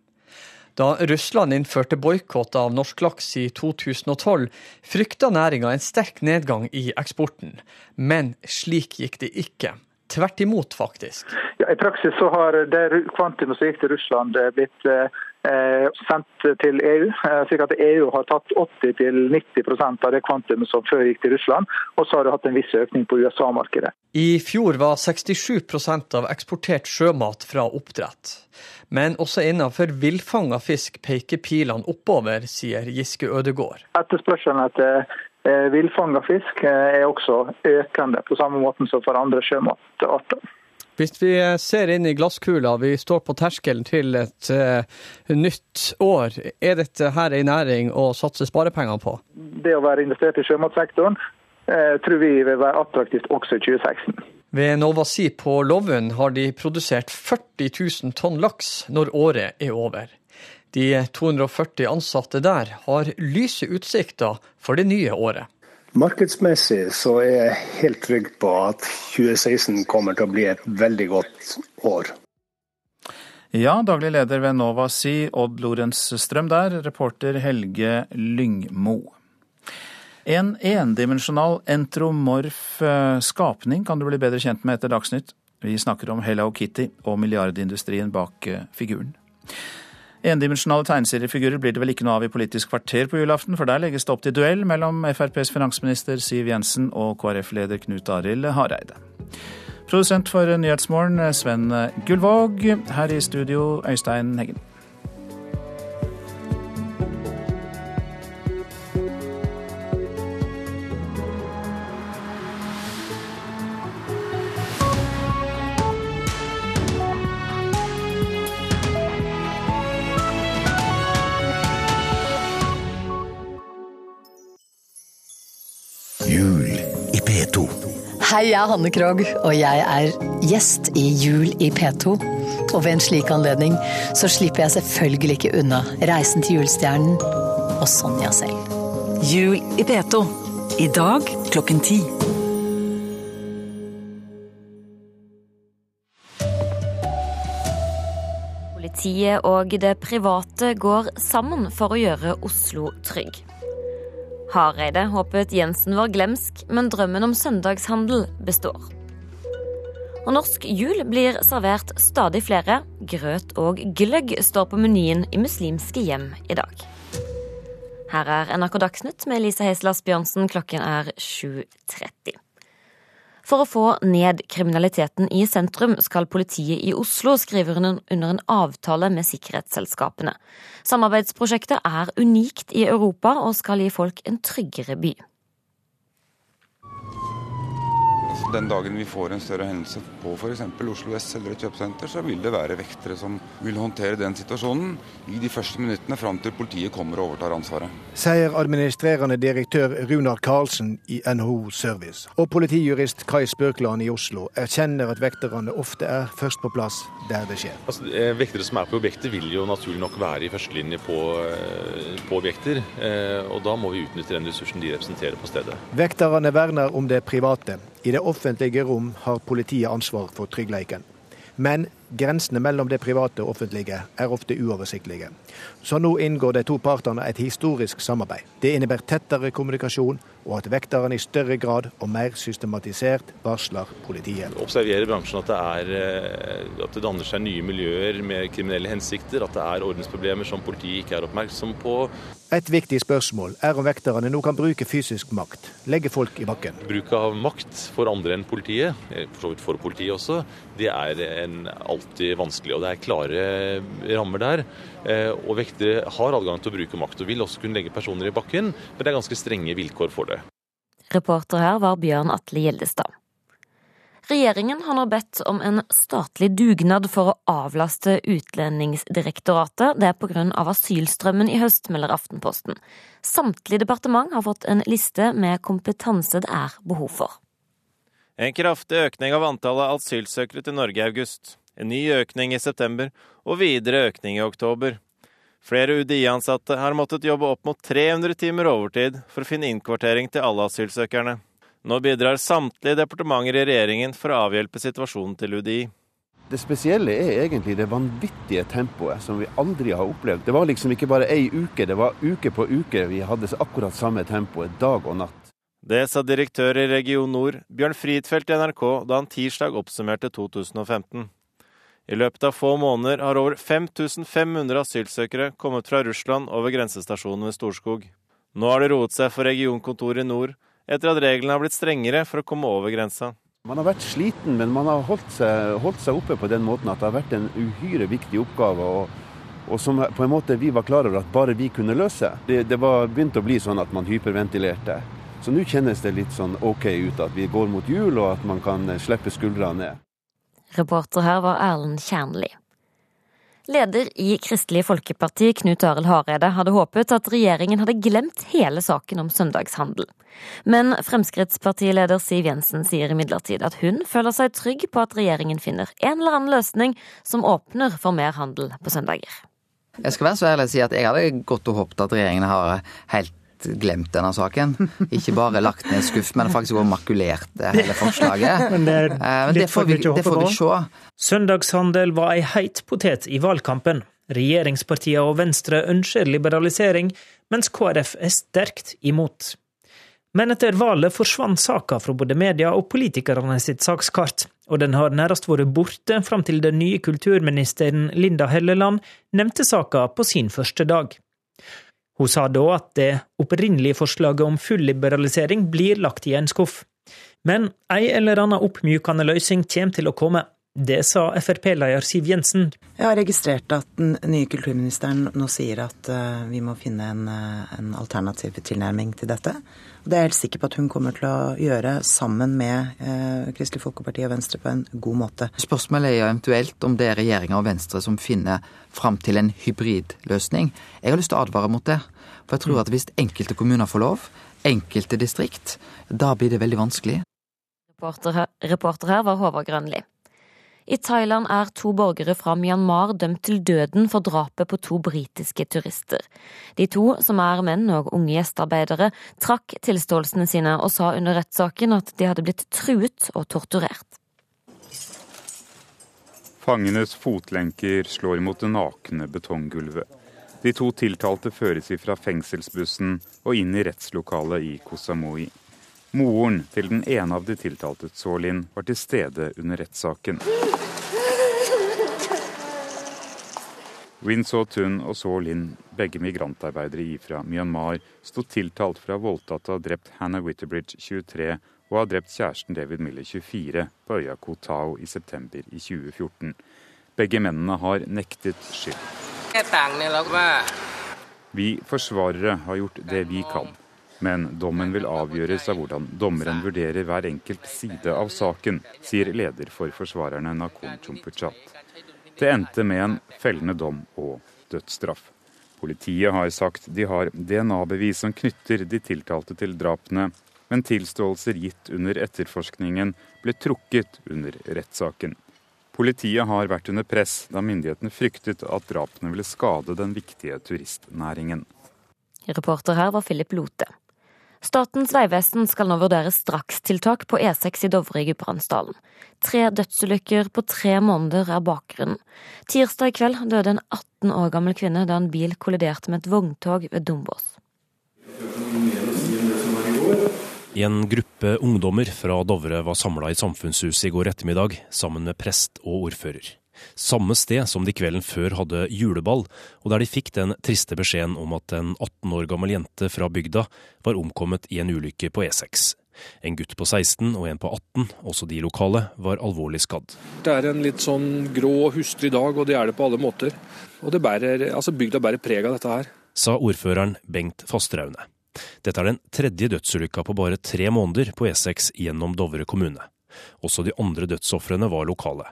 Da Russland innførte boikott av norsk laks i 2012, frykta næringa en sterk nedgang i eksporten. Men slik gikk det ikke. Tvert imot, faktisk. Ja, I praksis så har det kvantumet som gikk til Russland eh, blitt eh, sendt til EU. Eh, slik at EU har tatt 80-90% av det kvantumet som før gikk til Russland. Og så har det hatt en viss økning på USA-markedet. I fjor var 67% av eksportert sjømat fra oppdrett. Men også innenfor villfanga fisk peker pilene oppover, sier Giske Ødegård. Etterspørselen etter eh, villfanga fisk eh, er også økende, på samme måte som for andre sjømatarter. Hvis vi ser inn i glasskula, vi står på terskelen til et uh, nytt år. Er dette her en næring å satse sparepenger på? Det å være investert i sjømatsektoren uh, tror vi vil være attraktivt også i 2016. Ved Nova Sea på Lovund har de produsert 40 000 tonn laks når året er over. De 240 ansatte der har lyse utsikter for det nye året. Markedsmessig så er jeg helt trygg på at 2016 kommer til å bli et veldig godt år. Ja, daglig leder ved Nova Sea, Odd Lorentz Strøm der, reporter Helge Lyngmo. En endimensjonal entromorf eh, skapning kan du bli bedre kjent med etter Dagsnytt. Vi snakker om Hello Kitty og milliardindustrien bak eh, figuren. Endimensjonale tegneseriefigurer blir det vel ikke noe av i Politisk kvarter på julaften, for der legges det opp til duell mellom FrPs finansminister Siv Jensen og KrF-leder Knut Arild Hareide. Produsent for Nyhetsmorgen Sven Gullvåg. Her i studio Øystein Heggen. Hei, jeg er Hanne Krogh, og jeg er gjest i Jul i P2. Og ved en slik anledning så slipper jeg selvfølgelig ikke unna Reisen til julestjernen og Sonja selv. Jul i P2. I dag klokken ti. Politiet og det private går sammen for å gjøre Oslo trygg. Hareide håpet Jensen var glemsk, men drømmen om søndagshandel består. Og norsk jul blir servert stadig flere. Grøt og gløgg står på menyen i muslimske hjem i dag. Her er NRK Dagsnytt med Lisa Heislas Bjørnsen. Klokken er 7.30. For å få ned kriminaliteten i sentrum skal politiet i Oslo skrive under en avtale med sikkerhetsselskapene. Samarbeidsprosjektet er unikt i Europa og skal gi folk en tryggere by. Den dagen vi får en større hendelse på f.eks. Oslo S eller et kjøpesenter, så vil det være vektere som vil håndtere den situasjonen i de første minuttene fram til politiet kommer og overtar ansvaret. Sier administrerende direktør Runar Karlsen i NHO Service. Og politijurist Kai Spurkland i Oslo erkjenner at vekterne ofte er først på plass der det skjer. Altså, eh, vektere som er på objektet vil jo naturlig nok være i førstelinje på, eh, på objekter. Eh, og da må vi utnytte den ressursen de representerer på stedet. Vekterne verner om det private. I det offentlige rom har politiet ansvar for tryggheten. Men grensene mellom det private og offentlige er ofte uoversiktlige. Så nå inngår de to partene et historisk samarbeid. Det innebærer tettere kommunikasjon og at vekterne i større grad og mer systematisert varsler politiet. Observerer bransjen at det, er, eh, at det danner seg nye miljøer med kriminelle hensikter, at det er ordensproblemer som politiet ikke er oppmerksom på. Et viktig spørsmål er om vekterne nå kan bruke fysisk makt, legge folk i bakken. Bruk av makt for andre enn politiet, eh, for så vidt for politiet også, det er alltid vanskelig. Og det er klare rammer der. Eh, og vektere har adgang til å bruke makt, og vil også kunne legge personer i bakken, men det er ganske strenge vilkår for det. Reporter her var Bjørn Atle Gjeldestad. Regjeringen har nå bedt om en statlig dugnad for å avlaste Utlendingsdirektoratet. Det er pga. asylstrømmen i høst, melder Aftenposten. Samtlige departement har fått en liste med kompetanse det er behov for. En kraftig økning av antallet asylsøkere til Norge i august. En ny økning i september, og videre økning i oktober. Flere UDI-ansatte har måttet jobbe opp mot 300 timer overtid for å finne innkvartering til alle asylsøkerne. Nå bidrar samtlige departementer i regjeringen for å avhjelpe situasjonen til UDI. Det spesielle er egentlig det vanvittige tempoet som vi aldri har opplevd. Det var liksom ikke bare ei uke, det var uke på uke vi hadde akkurat samme tempoet, dag og natt. Det sa direktør i Region Nord, Bjørn Fridfeldt i NRK, da han tirsdag oppsummerte 2015. I løpet av få måneder har over 5500 asylsøkere kommet fra Russland over grensestasjonen ved Storskog. Nå har det roet seg for regionkontoret i nord, etter at reglene har blitt strengere for å komme over grensa. Man har vært sliten, men man har holdt seg, holdt seg, oppe på den måten at det har vært en uhyre viktig oppgave. Og, og, som på en måte vi var klar over at bare vi kunne løse. Det, det var begynt å bli sånn at man hyperventilerte. Så nå kjennes det litt sånn OK ut at vi går mot jul, og at man kan slippe skuldrene ned. Reporter her var Erlend Kjernli. Leder i Kristelig Folkeparti, Knut Arild Hareide, hadde håpet at regjeringen hadde glemt hele saken om søndagshandel. Men Fremskrittspartileder Siv Jensen sier imidlertid at hun føler seg trygg på at regjeringen finner en eller annen løsning som åpner for mer handel på søndager. Jeg skal være så ærlig å si at jeg hadde gått og håpet at regjeringen har helt glemt denne saken. Ikke bare lagt ned skuff, men faktisk også makulert hele forslaget. Men det, men det får, vi, det får vi se. Søndagshandel var ei heit potet i valgkampen. Regjeringspartiene og Venstre ønsker liberalisering, mens KrF er sterkt imot. Men etter valget forsvant saka fra både media og politikerne sitt sakskart, og den har nærmest vært borte fram til den nye kulturministeren Linda Helleland nevnte saka på sin første dag. Hun sa da at det opprinnelige forslaget om full liberalisering blir lagt i en skuff. Men ei eller anna oppmykende løsning kommer til å komme. Det sa Frp-leder Siv Jensen. Jeg har registrert at den nye kulturministeren nå sier at uh, vi må finne en, uh, en, alternativ tilnærming til dette. Det er jeg helt sikker på at hun kommer til å gjøre sammen med eh, Kristelig Folkeparti og Venstre på en god måte. Spørsmålet er eventuelt om det er regjeringa og Venstre som finner fram til en hybridløsning. Jeg har lyst til å advare mot det. For jeg tror at hvis enkelte kommuner får lov, enkelte distrikt, da blir det veldig vanskelig. Reporter her, reporter her var Håvard Grønli. I Thailand er to borgere fra Myanmar dømt til døden for drapet på to britiske turister. De to, som er menn og unge gjestearbeidere, trakk tilståelsene sine og sa under rettssaken at de hadde blitt truet og torturert. Fangenes fotlenker slår mot det nakne betonggulvet. De to tiltalte føres ifra fengselsbussen og inn i rettslokalet i Koh Samui. Moren til den ene av de tiltalte, Tsolin, var til stede under rettssaken. Win So Tun og So Lin, begge migrantarbeidere fra Myanmar, sto tiltalt for å ha voldtatt og drept Hannah Witterbridge, 23, og ha drept kjæresten David Miller, 24, på øya Koh Tao i september i 2014. Begge mennene har nektet skyld. Vi forsvarere har gjort det vi kan. Men dommen vil avgjøres av hvordan dommeren vurderer hver enkelt side av saken, sier leder for forsvarerne Nakon Chumpuchat. Det endte med en fellende dom og dødsstraff. Politiet har sagt de har DNA-bevis som knytter de tiltalte til drapene, men tilståelser gitt under etterforskningen ble trukket under rettssaken. Politiet har vært under press da myndighetene fryktet at drapene ville skade den viktige turistnæringen. Reporter her var Philip Lote. Statens vegvesen skal nå vurdere strakstiltak på E6 i Dovre i Gudbrandsdalen. Tre dødsulykker på tre måneder er bakgrunnen. Tirsdag i kveld døde en 18 år gammel kvinne da en bil kolliderte med et vogntog ved Dombås. En gruppe ungdommer fra Dovre var samla i Samfunnshuset i går ettermiddag, sammen med prest og ordfører samme sted som de kvelden før hadde juleball, og der de fikk den triste beskjeden om at en 18 år gammel jente fra bygda var omkommet i en ulykke på E6. En gutt på 16 og en på 18, også de lokale, var alvorlig skadd. Det er en litt sånn grå og hustrig dag, og det er det på alle måter. Og det bærer, altså bygda bærer preg av dette her. Sa ordføreren Bengt Fasteraune. Dette er den tredje dødsulykka på bare tre måneder på E6 gjennom Dovre kommune. Også de andre dødsofrene var lokale.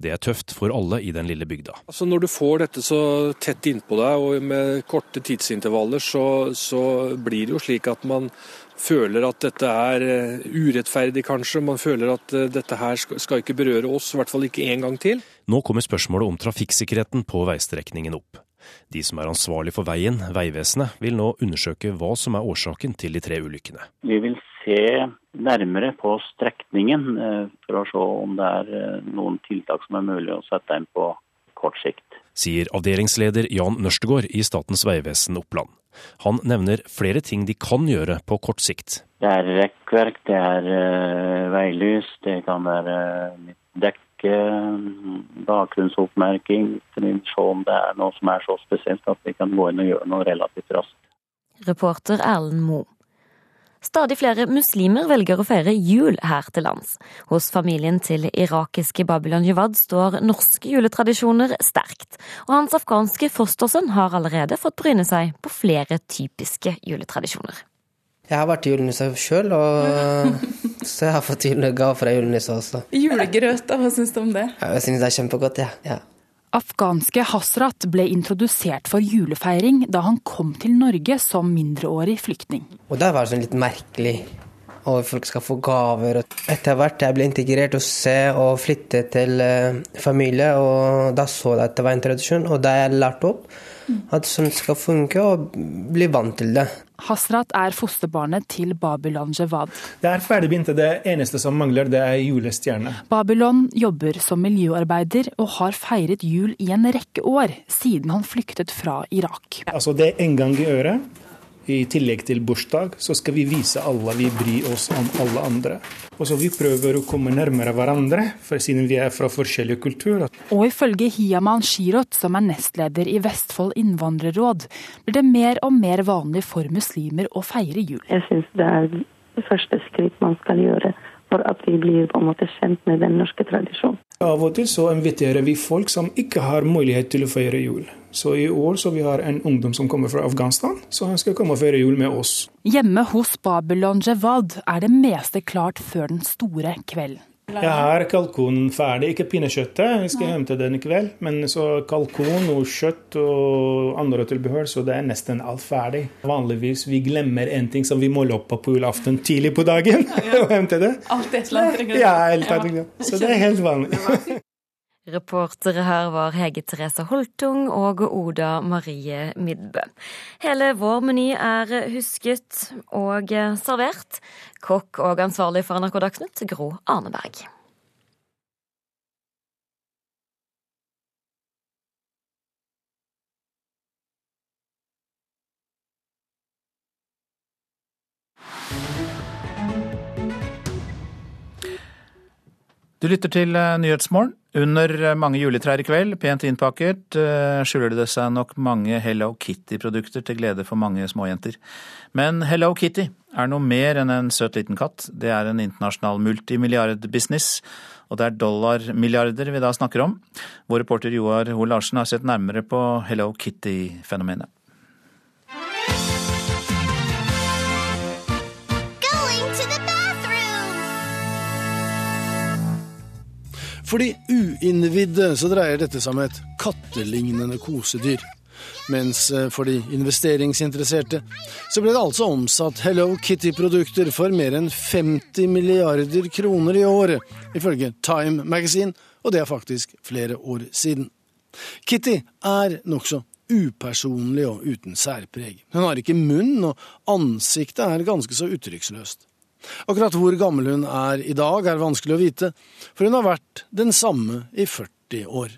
Det er tøft for alle i den lille bygda. Altså Når du får dette så tett innpå deg og med korte tidsintervaller, så, så blir det jo slik at man føler at dette er eh, urettferdig, kanskje. Man føler at eh, dette her skal ikke berøre oss, i hvert fall ikke en gang til. Nå kommer spørsmålet om trafikksikkerheten på veistrekningen opp. De som er ansvarlig for veien, Vegvesenet, vil nå undersøke hva som er årsaken til de tre ulykkene. Vi vil se nærmere på strekningen eh, for å se om det er noen tiltak som er mulig å sette inn på kort sikt. Sier avdelingsleder Jan Nørstegård i Statens vegvesen Oppland. Han nevner flere ting de kan gjøre på kort sikt. Det er rekkverk, det er uh, veilys, det kan være dekke, bakgrunnsoppmerking. Se om det er noe som er så spesielt at vi kan gå inn og gjøre noe relativt raskt. Reporter Erlend Moe. Stadig flere muslimer velger å feire jul her til lands. Hos familien til irakiske Babylon Jawad står norske juletradisjoner sterkt, og hans afghanske fostersønn har allerede fått bryne seg på flere typiske juletradisjoner. Jeg har vært julenisse sjøl, så jeg har fått julegave fra julenisse også. Julegrøt, da, hva syns du om det? Jeg syns det er kjempegodt, ja. ja. Afghanske Hasrat ble introdusert for julefeiring da han kom til Norge som mindreårig flyktning. Og Det var sånn litt merkelig, og folk skal få gaver. Etter hvert jeg ble integrert og se og flytte til uh, familie, og da så jeg at det var en tradisjon. Og da jeg lærte opp at sånn skal funke, og bli vant til det. Hasrat er fosterbarnet til Babylon Jevad. Det er ferdig. Det eneste som mangler, det er julestjerne. Babylon jobber som miljøarbeider og har feiret jul i en rekke år, siden han flyktet fra Irak. Altså Det er en gang i året i tillegg til bursdag, så skal vi vise alle vi bryr oss om alle andre. Og så Vi prøver å komme nærmere hverandre, for siden vi er fra forskjellige kulturer. Og ifølge Hiaman Shirot, som er nestleder i Vestfold innvandrerråd, blir det mer og mer vanlig for muslimer å feire jul. Jeg syns det er det første skritt man skal gjøre for at vi blir på en måte kjent med den norske tradisjonen. Av og til så inviterer vi folk som ikke har mulighet til å feire jul. Så i år så vi har en ungdom som kommer fra Afghanistan, så han skal komme og feire jul med oss. Hjemme hos Babylon Jevad er det meste klart før den store kvelden. Jeg har kalkunen ferdig, ikke pinnekjøttet. Jeg skal Nei. hente den i kveld. Men så kalkun og kjøtt og andre tilbehør, så det er nesten alt ferdig. Vanligvis vi glemmer en ting som vi må loppe på julaften tidlig på dagen. Ja, ja. og hente det. Alt et eller annet. Ja, helt ja. Så det er helt vanlig. Reportere her var Hege Therese Holtung og Oda Marie Midbø. Hele vår meny er husket og servert. Kokk og ansvarlig for NRK Dagsnytt, Gro Arneberg. Du lytter til eh, Nyhetsmorgen. Under eh, mange juletrær i kveld, pent innpakket, eh, skjuler det seg nok mange Hello Kitty-produkter til glede for mange småjenter. Men Hello Kitty er noe mer enn en søt liten katt. Det er en internasjonal multimilliardbusiness, og det er dollarmilliarder vi da snakker om. Vår reporter Joar Hoel Larsen har sett nærmere på Hello Kitty-fenomenet. For de uinnvidde så dreier dette seg om et kattelignende kosedyr. Mens eh, for de investeringsinteresserte så ble det altså omsatt Hello Kitty-produkter for mer enn 50 milliarder kroner i året, ifølge Time Magazine, og det er faktisk flere år siden. Kitty er nokså upersonlig og uten særpreg. Hun har ikke munn, og ansiktet er ganske så uttrykksløst. Akkurat hvor gammel hun er i dag, er vanskelig å vite, for hun har vært den samme i 40 år.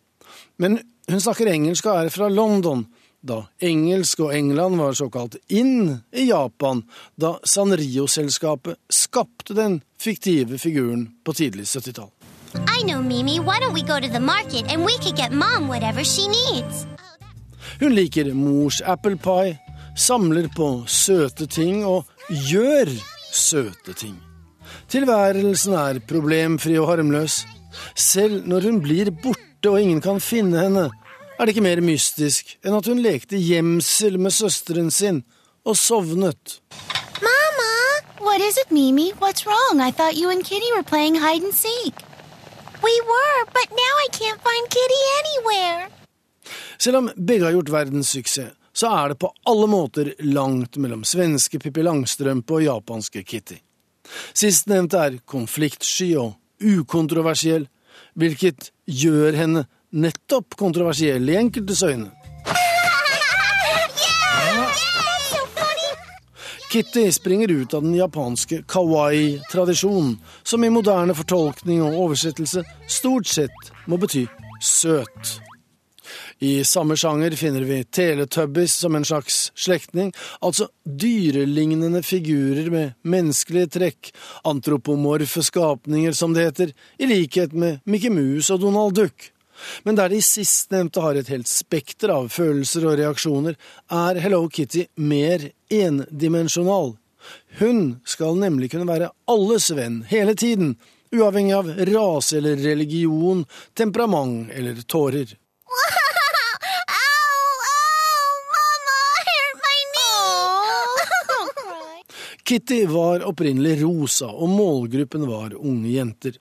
Men hun snakker engelsk og er fra London, da engelsk og England var såkalt inn i Japan da Sanrio-selskapet skapte den fiktive figuren på tidlig 70-tall. Hun liker mors apple pie, samler på søte ting og gjør søte ting. Tilværelsen er problemfri og harmløs. Selv når hun blir borte og ingen kan finne henne, er det ikke mer mystisk enn at hun lekte gjemsel med søsteren sin og sovnet. Mamma! What is it, Mimi? What's wrong? I thought you and Kitty were playing hide and seek. We were, but now I can't find Kitty anywhere. Selv om begge har gjort verdenssuksess, så er det på alle måter langt mellom svenske Pippi Langstrømpe og japanske Kitty. Sistnevnte er konfliktsky og ukontroversiell, hvilket gjør henne nettopp kontroversiell i enkeltes øyne. Kitty springer ut av den japanske kawaii-tradisjonen, som i moderne fortolkning og oversettelse stort sett må bety søt. I samme sjanger finner vi Teletubbies som en slags slektning, altså dyrelignende figurer med menneskelige trekk, antropomorfe skapninger som det heter, i likhet med Mickey Mouse og Donald Duck. Men der de sistnevnte har et helt spekter av følelser og reaksjoner, er Hello Kitty mer endimensjonal. Hun skal nemlig kunne være alles venn hele tiden, uavhengig av rase eller religion, temperament eller tårer. Kitty var opprinnelig rosa, og målgruppen var unge jenter.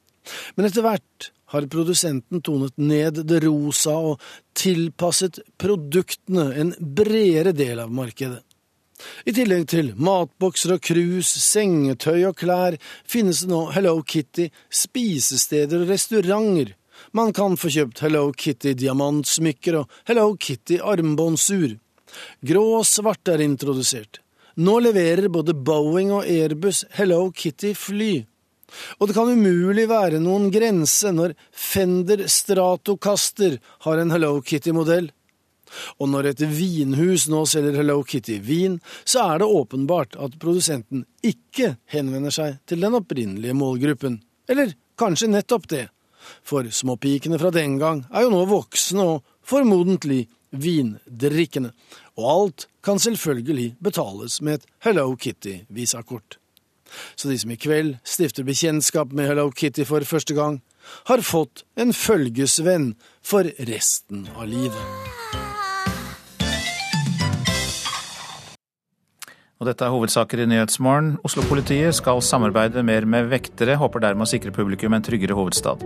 Men etter hvert har produsenten tonet ned det rosa og tilpasset produktene en bredere del av markedet. I tillegg til matbokser og krus, sengetøy og klær finnes det nå Hello Kitty spisesteder og restauranter. Man kan få kjøpt Hello Kitty diamantsmykker og Hello Kitty armbåndsur. Grå og svart er introdusert. Nå leverer både Boeing og Airbus Hello Kitty-fly. Og det kan umulig være noen grense når Fender Stratocaster har en Hello Kitty-modell. Og når et vinhus nå selger Hello Kitty-vin, så er det åpenbart at produsenten ikke henvender seg til den opprinnelige målgruppen. Eller kanskje nettopp det. For småpikene fra den gang er jo nå voksne og formodentlig vindrikkende. Og alt kan selvfølgelig betales med et Hello Kitty-visakort. Så de som i kveld stifter bekjentskap med Hello Kitty for første gang, har fått en følgesvenn for resten av livet. Og dette er hovedsaker i Nyhetsmorgen. Oslo-politiet skal samarbeide mer med vektere, håper dermed å sikre publikum en tryggere hovedstad.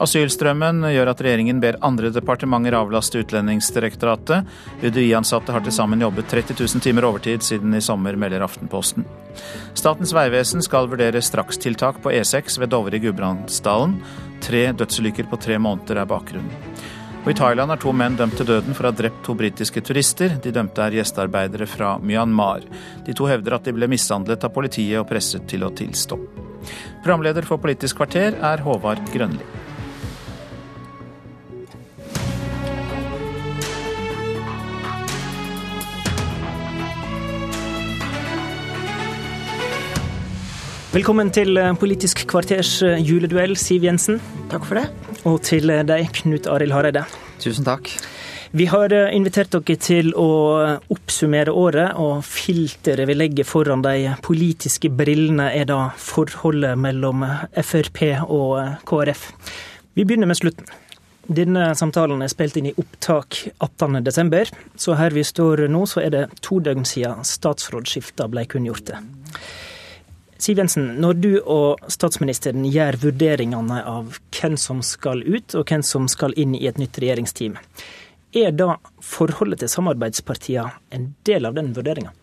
Asylstrømmen gjør at regjeringen ber andre departementer avlaste Utlendingsdirektoratet. UDI-ansatte har til sammen jobbet 30 000 timer overtid siden i sommer, melder Aftenposten. Statens vegvesen skal vurdere strakstiltak på E6 ved Dovre i Gudbrandsdalen. Tre dødsulykker på tre måneder er bakgrunnen. Og I Thailand er to menn dømt til døden for å ha drept to britiske turister. De dømte er gjestearbeidere fra Myanmar. De to hevder at de ble mishandlet av politiet og presset til å tilstå. Programleder for Politisk kvarter er Håvard Grønli. Velkommen til Politisk kvarters juleduell, Siv Jensen. Takk for det. Og til eh, deg, Knut Arild Hareide. Tusen takk. Vi har invitert dere til å oppsummere året, og filteret vi legger foran de politiske brillene er da forholdet mellom Frp og KrF. Vi begynner med slutten. Denne samtalen er spilt inn i opptak 18.12., så her vi står nå, så er det to døgn siden statsrådsskifta ble kunngjorte. Siv Jensen, når du og statsministeren gjør vurderingene av hvem som skal ut, og hvem som skal inn i et nytt regjeringsteam, er da forholdet til samarbeidspartiene en del av den vurderinga?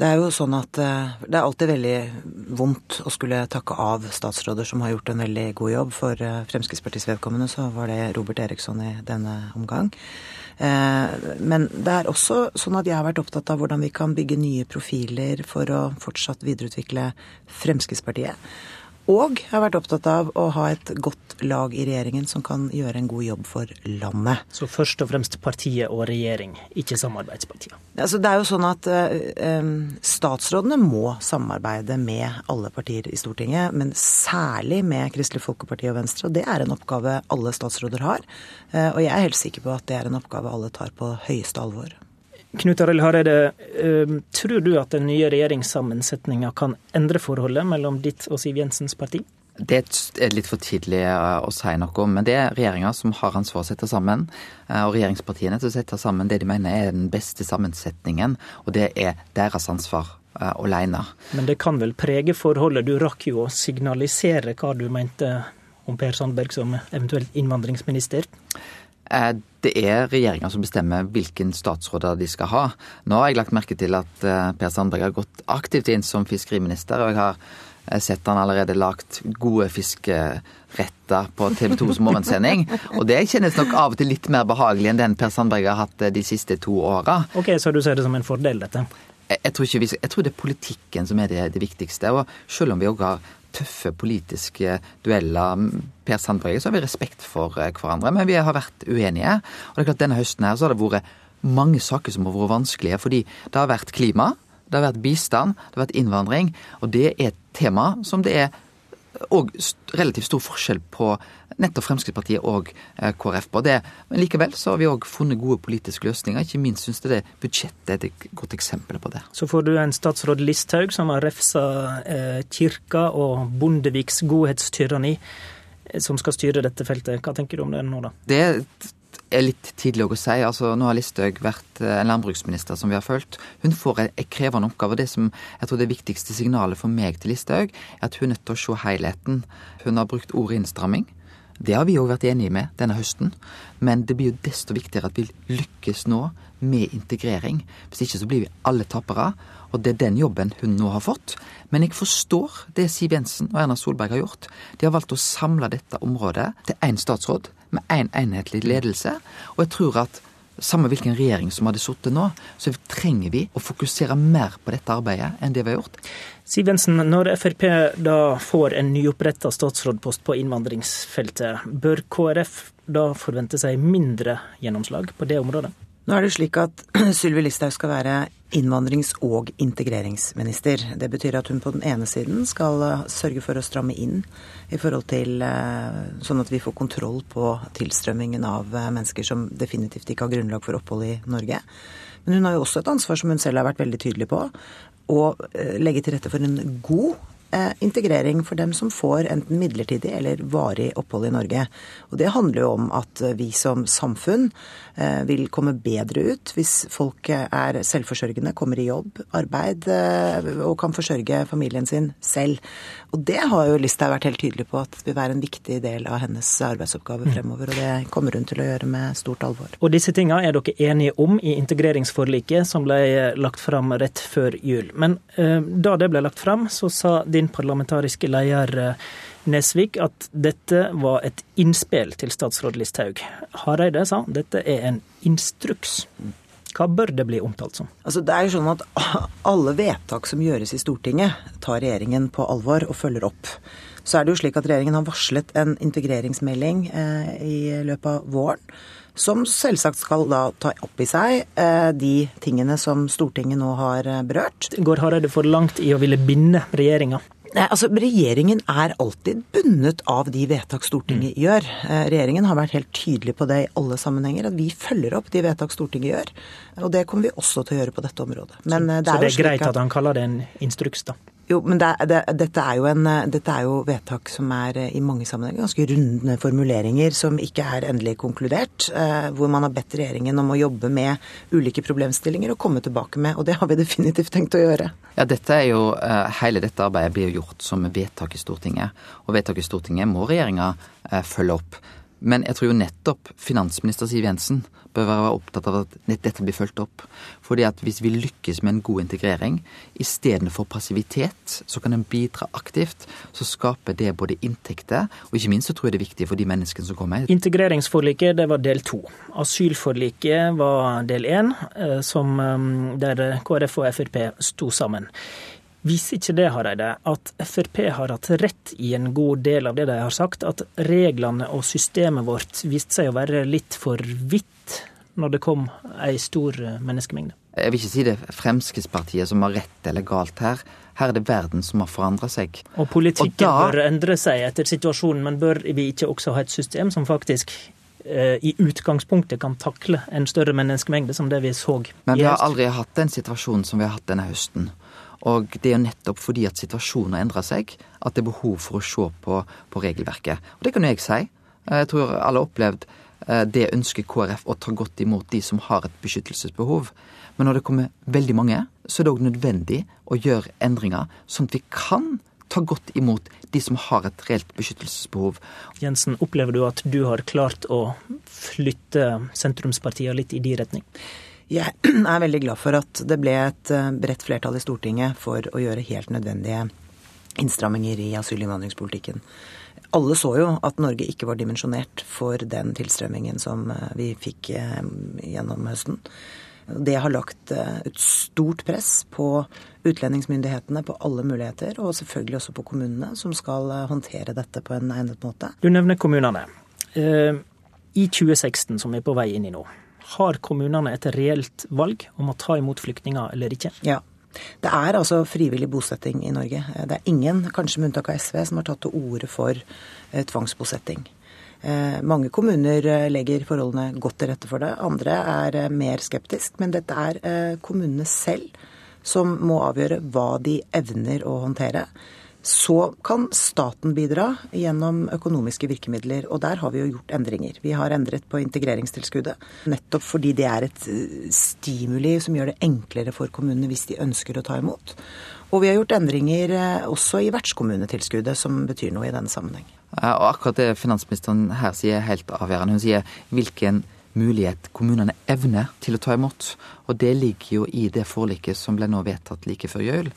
Det er jo sånn at eh, det er alltid veldig vondt å skulle takke av statsråder som har gjort en veldig god jobb. For eh, Fremskrittspartiets vedkommende så var det Robert Eriksson i denne omgang. Eh, men det er også sånn at jeg har vært opptatt av hvordan vi kan bygge nye profiler for å fortsatt videreutvikle Fremskrittspartiet. Og jeg har vært opptatt av å ha et godt lag i regjeringen som kan gjøre en god jobb for landet. Så først og fremst partiet og regjering, ikke samarbeidspartiet? Altså, det er jo sånn at uh, statsrådene må samarbeide med alle partier i Stortinget, men særlig med Kristelig Folkeparti og Venstre. Og det er en oppgave alle statsråder har. Uh, og jeg er helt sikker på at det er en oppgave alle tar på høyeste alvor. Knut Arild Hareide, ehm, tror du at den nye regjeringssammensetninga kan endre forholdet mellom ditt og Siv Jensens parti? Det er litt for tidlig eh, å si noe om, men det er regjeringa som har ansvar for å sette sammen. Eh, og regjeringspartiene til å sette sammen det de mener er den beste sammensetningen, og det er deres ansvar uh, alene. Men det kan vel prege forholdet? Du rakk jo å signalisere hva du mente om Per Sandberg som eventuelt innvandringsminister? Eh, det er regjeringa som bestemmer hvilken statsråder de skal ha. Nå har jeg lagt merke til at eh, Per Sandberg har gått aktivt inn som fiskeriminister. og jeg har eh, sett han allerede lagt gode fiskeretter på TV 2s morgensending. Og det kjennes nok av og til litt mer behagelig enn den Per Sandberg har hatt de siste to åra. Ok, Så du ser det som en fordel, dette? Jeg, jeg, tror, vi, jeg tror, det er politikken som er det, det viktigste. Og selv om vi òg har tøffe politiske dueller. Per Sandberg så har vi respekt for eh, hverandre, men vi har vært uenige. Og det er klart Denne høsten her så har det vært mange saker som har vært vanskelige, fordi det har vært klima, det har vært bistand, det har vært innvandring. Og det er et tema som det er og relativt stor forskjell på nettopp Fremskrittspartiet og eh, KrF på det. Men likevel så har vi òg funnet gode politiske løsninger. Ikke minst syns jeg det budsjettet er et godt eksempel på det. Så får du en statsråd Listhaug som har refsa eh, kirka og Bondeviks godhetstyranni eh, som skal styre dette feltet. Hva tenker du om det nå, da? Det er litt tidlig å si. Altså, nå har Listhaug vært eh, en landbruksminister som vi har fulgt. Hun får en krevende oppgave. og Det som jeg tror det viktigste signalet for meg til Listhaug, er at hun er nødt til å se helheten. Hun har brukt ordet innstramming. Det har vi òg vært enige med denne høsten. Men det blir jo desto viktigere at vi lykkes nå med integrering. Hvis ikke så blir vi alle tapere. Og det er den jobben hun nå har fått. Men jeg forstår det Siv Jensen og Erna Solberg har gjort. De har valgt å samle dette området til én statsråd med én en enhetlig ledelse. Og jeg tror at samme hvilken regjering som hadde sittet nå, så trenger vi å fokusere mer på dette arbeidet enn det vi har gjort. Siv Jensen, når Frp da får en nyoppretta statsrådpost på innvandringsfeltet, bør KrF da forvente seg mindre gjennomslag på det området? Nå er det slik at Sylvi Listhaug skal være innvandrings- og integreringsminister. Det betyr at hun på den ene siden skal eh, sørge for å stramme inn i forhold til eh, sånn at vi får kontroll på tilstrømmingen av eh, mennesker som definitivt ikke har grunnlag for opphold i Norge. Men hun har jo også et ansvar, som hun selv har vært veldig tydelig på, å legge til rette for en god integrering for dem som får enten midlertidig eller varig opphold i Norge. Og Det handler jo om at vi som samfunn eh, vil komme bedre ut hvis folk er selvforsørgende, kommer i jobb, arbeid eh, og kan forsørge familien sin selv. Og det har jo Listhaug vært helt tydelig på at vil være en viktig del av hennes arbeidsoppgave mm. fremover. Og det kommer hun til å gjøre med stort alvor. Og disse tinga er dere enige om i integreringsforliket som ble lagt fram rett før jul. Men eh, da det ble lagt fram, så sa din parlamentariske leder eh, Nesvik at dette var et innspill til statsråd Listhaug. Hareide sa dette er en instruks. Hva bør det bli omtalt som? Altså, det er jo sånn at Alle vedtak som gjøres i Stortinget, tar regjeringen på alvor og følger opp. Så er det jo slik at regjeringen har varslet en integreringsmelding eh, i løpet av våren. Som selvsagt skal da ta opp i seg eh, de tingene som Stortinget nå har eh, berørt. Går Hareide for langt i å ville binde regjeringa? Nei, altså Regjeringen er alltid bundet av de vedtak Stortinget mm. gjør. Eh, regjeringen har vært helt tydelig på det i alle sammenhenger, at vi følger opp de vedtak Stortinget gjør. Og det kommer vi også til å gjøre på dette området. Men, så, det, er så det er greit at han kaller det en instruks, da? Jo, men det, det, dette, er jo en, dette er jo vedtak som er eh, i mange sammenhenger ganske runde formuleringer som ikke er endelig konkludert. Eh, hvor man har bedt regjeringen om å jobbe med ulike problemstillinger og komme tilbake med. Og det har vi definitivt tenkt å gjøre. Ja, dette er jo, eh, Hele dette arbeidet blir gjort som vedtak i Stortinget. Og vedtak i Stortinget må regjeringa følge opp. Men jeg tror jo nettopp finansminister Siv Jensen bør være opptatt av at dette blir fulgt opp. Fordi at hvis vi lykkes med en god integrering, istedenfor passivitet, så kan en bidra aktivt. Så skaper det både inntekter, og ikke minst så tror jeg det er viktig for de menneskene som kommer. Integreringsforliket det var del to. Asylforliket var del én, eh, eh, der KrF og Frp sto sammen. Viser ikke det, Hareide, at Frp har hatt rett i en god del av det de har sagt? At reglene og systemet vårt viste seg å være litt for vidt når det kom ei stor menneskemengde? Jeg vil ikke si det er Fremskrittspartiet som har rett eller galt her. Her er det verden som har forandra seg. Og politikken og da... bør endre seg etter situasjonen, men bør vi ikke også ha et system som faktisk eh, i utgangspunktet kan takle en større menneskemengde som det vi så. Men vi har aldri hatt den situasjonen som vi har hatt denne høsten. Og det er jo nettopp fordi at situasjonen har endra seg, at det er behov for å se på, på, regelverket. Og det kan jo jeg si. Jeg tror alle har opplevd Eh, det ønsker KrF å ta godt imot de som har et beskyttelsesbehov. Men når det kommer veldig mange, så er det òg nødvendig å gjøre endringer, sånn at vi kan ta godt imot de som har et reelt beskyttelsesbehov. Jensen, opplever du at du har klart å flytte sentrumspartiene litt i de retning? Jeg er veldig glad for at det ble et eh, bredt flertall i Stortinget for å gjøre helt nødvendige innstramminger i asylinnvandringspolitikken. Alle så jo at Norge ikke var dimensjonert for den tilstrømmingen som eh, vi fikk eh, gjennom høsten. Det har lagt et stort press på utlendingsmyndighetene på alle muligheter, og selvfølgelig også på kommunene, som skal håndtere dette på en egnet måte. Du nevner kommunene. I 2016, som vi er på vei inn i nå, har kommunene et reelt valg om å ta imot flyktninger eller ikke? Ja. Det er altså frivillig bosetting i Norge. Det er ingen, kanskje med unntak av SV, som har tatt til orde for eh, tvangsbosetting. Eh, mange kommuner eh, legger forholdene godt til rette for det, andre er mer skeptisk. Men dette er kommunene selv som må avgjøre hva de evner å håndtere. Så kan staten bidra gjennom økonomiske virkemidler, og der har vi jo gjort endringer. Vi har endret på integreringstilskuddet, nettopp fordi det er et eh, stimuli som gjør det enklere for kommunene hvis de ønsker å ta imot. Og vi har gjort endringer eh, også i vertskommunetilskuddet, som betyr noe i denne sammenheng. Og akkurat det finansministeren her sier er helt avgjørende. Hun sier hvilken mulighet kommunene evner til å ta imot. Og det ligger jo i det forliket som ble nå vedtatt like før jul,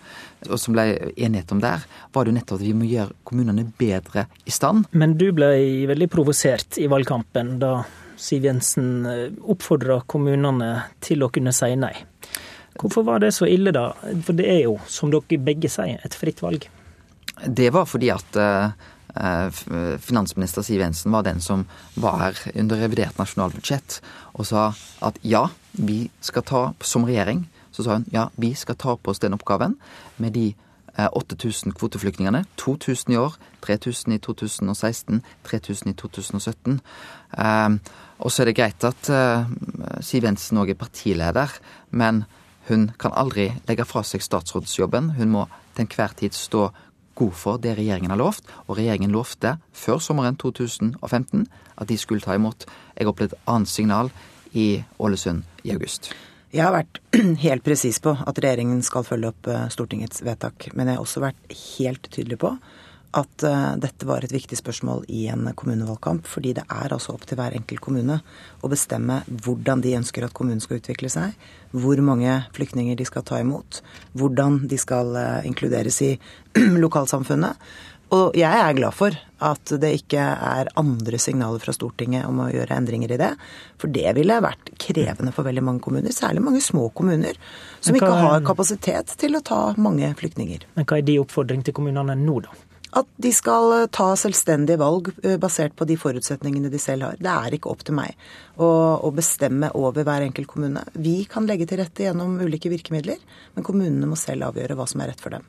og som ble enighet om der, var det jo nettopp at vi må gjøre kommunene bedre i stand. Men du ble veldig provosert i valgkampen da Siv Jensen eh, oppfordra kommunene til å kunne si nei. Hvorfor var det så ille da? For det er jo, som dere begge sier, et fritt valg. Det var fordi at Eh, finansminister Siv Jensen var den som var her under revidert nasjonalbudsjett og sa at ja, vi skal ta, som regjering, så sa hun ja, vi skal ta på oss den oppgaven med de 8000 eh, kvoteflyktningene. 2000 i år, 3000 i 2016, 3000 i 2017. Eh, og så er det greit at Siv Jensen òg er partileder, men hun kan aldri legge fra seg statsrådsjobben. Hun må til enhver tid stå god for det regjeringen har lovt, og regjeringen lovte før sommeren 2015 at de skulle ta imot. Jeg opplevde et annet signal i Ålesund i august. Jeg har vært helt presis på at regjeringen skal følge opp eh, Stortingets vedtak. Men jeg har også vært helt tydelig på at uh, dette var et viktig spørsmål i en kommunevalgkamp. Fordi det er altså opp til hver enkelt kommune å bestemme hvordan de ønsker at kommunen skal utvikle seg. Hvor mange flyktninger de skal ta imot. Hvordan de skal uh, inkluderes i lokalsamfunnet. Og jeg er glad for at det ikke er andre signaler fra Stortinget om å gjøre endringer i det. For det ville vært krevende for veldig mange kommuner, særlig mange små kommuner, som ikke har kapasitet til å ta mange flyktninger. Men hva er de oppfordring til kommunene nå, da? At de skal eh, ta selvstendige valg eh, basert på de forutsetningene de selv har. Det er ikke opp til meg å, å, bestemme over hver enkelt kommune. Vi kan legge til rette gjennom ulike virkemidler, men kommunene må selv avgjøre hva som er rett for dem.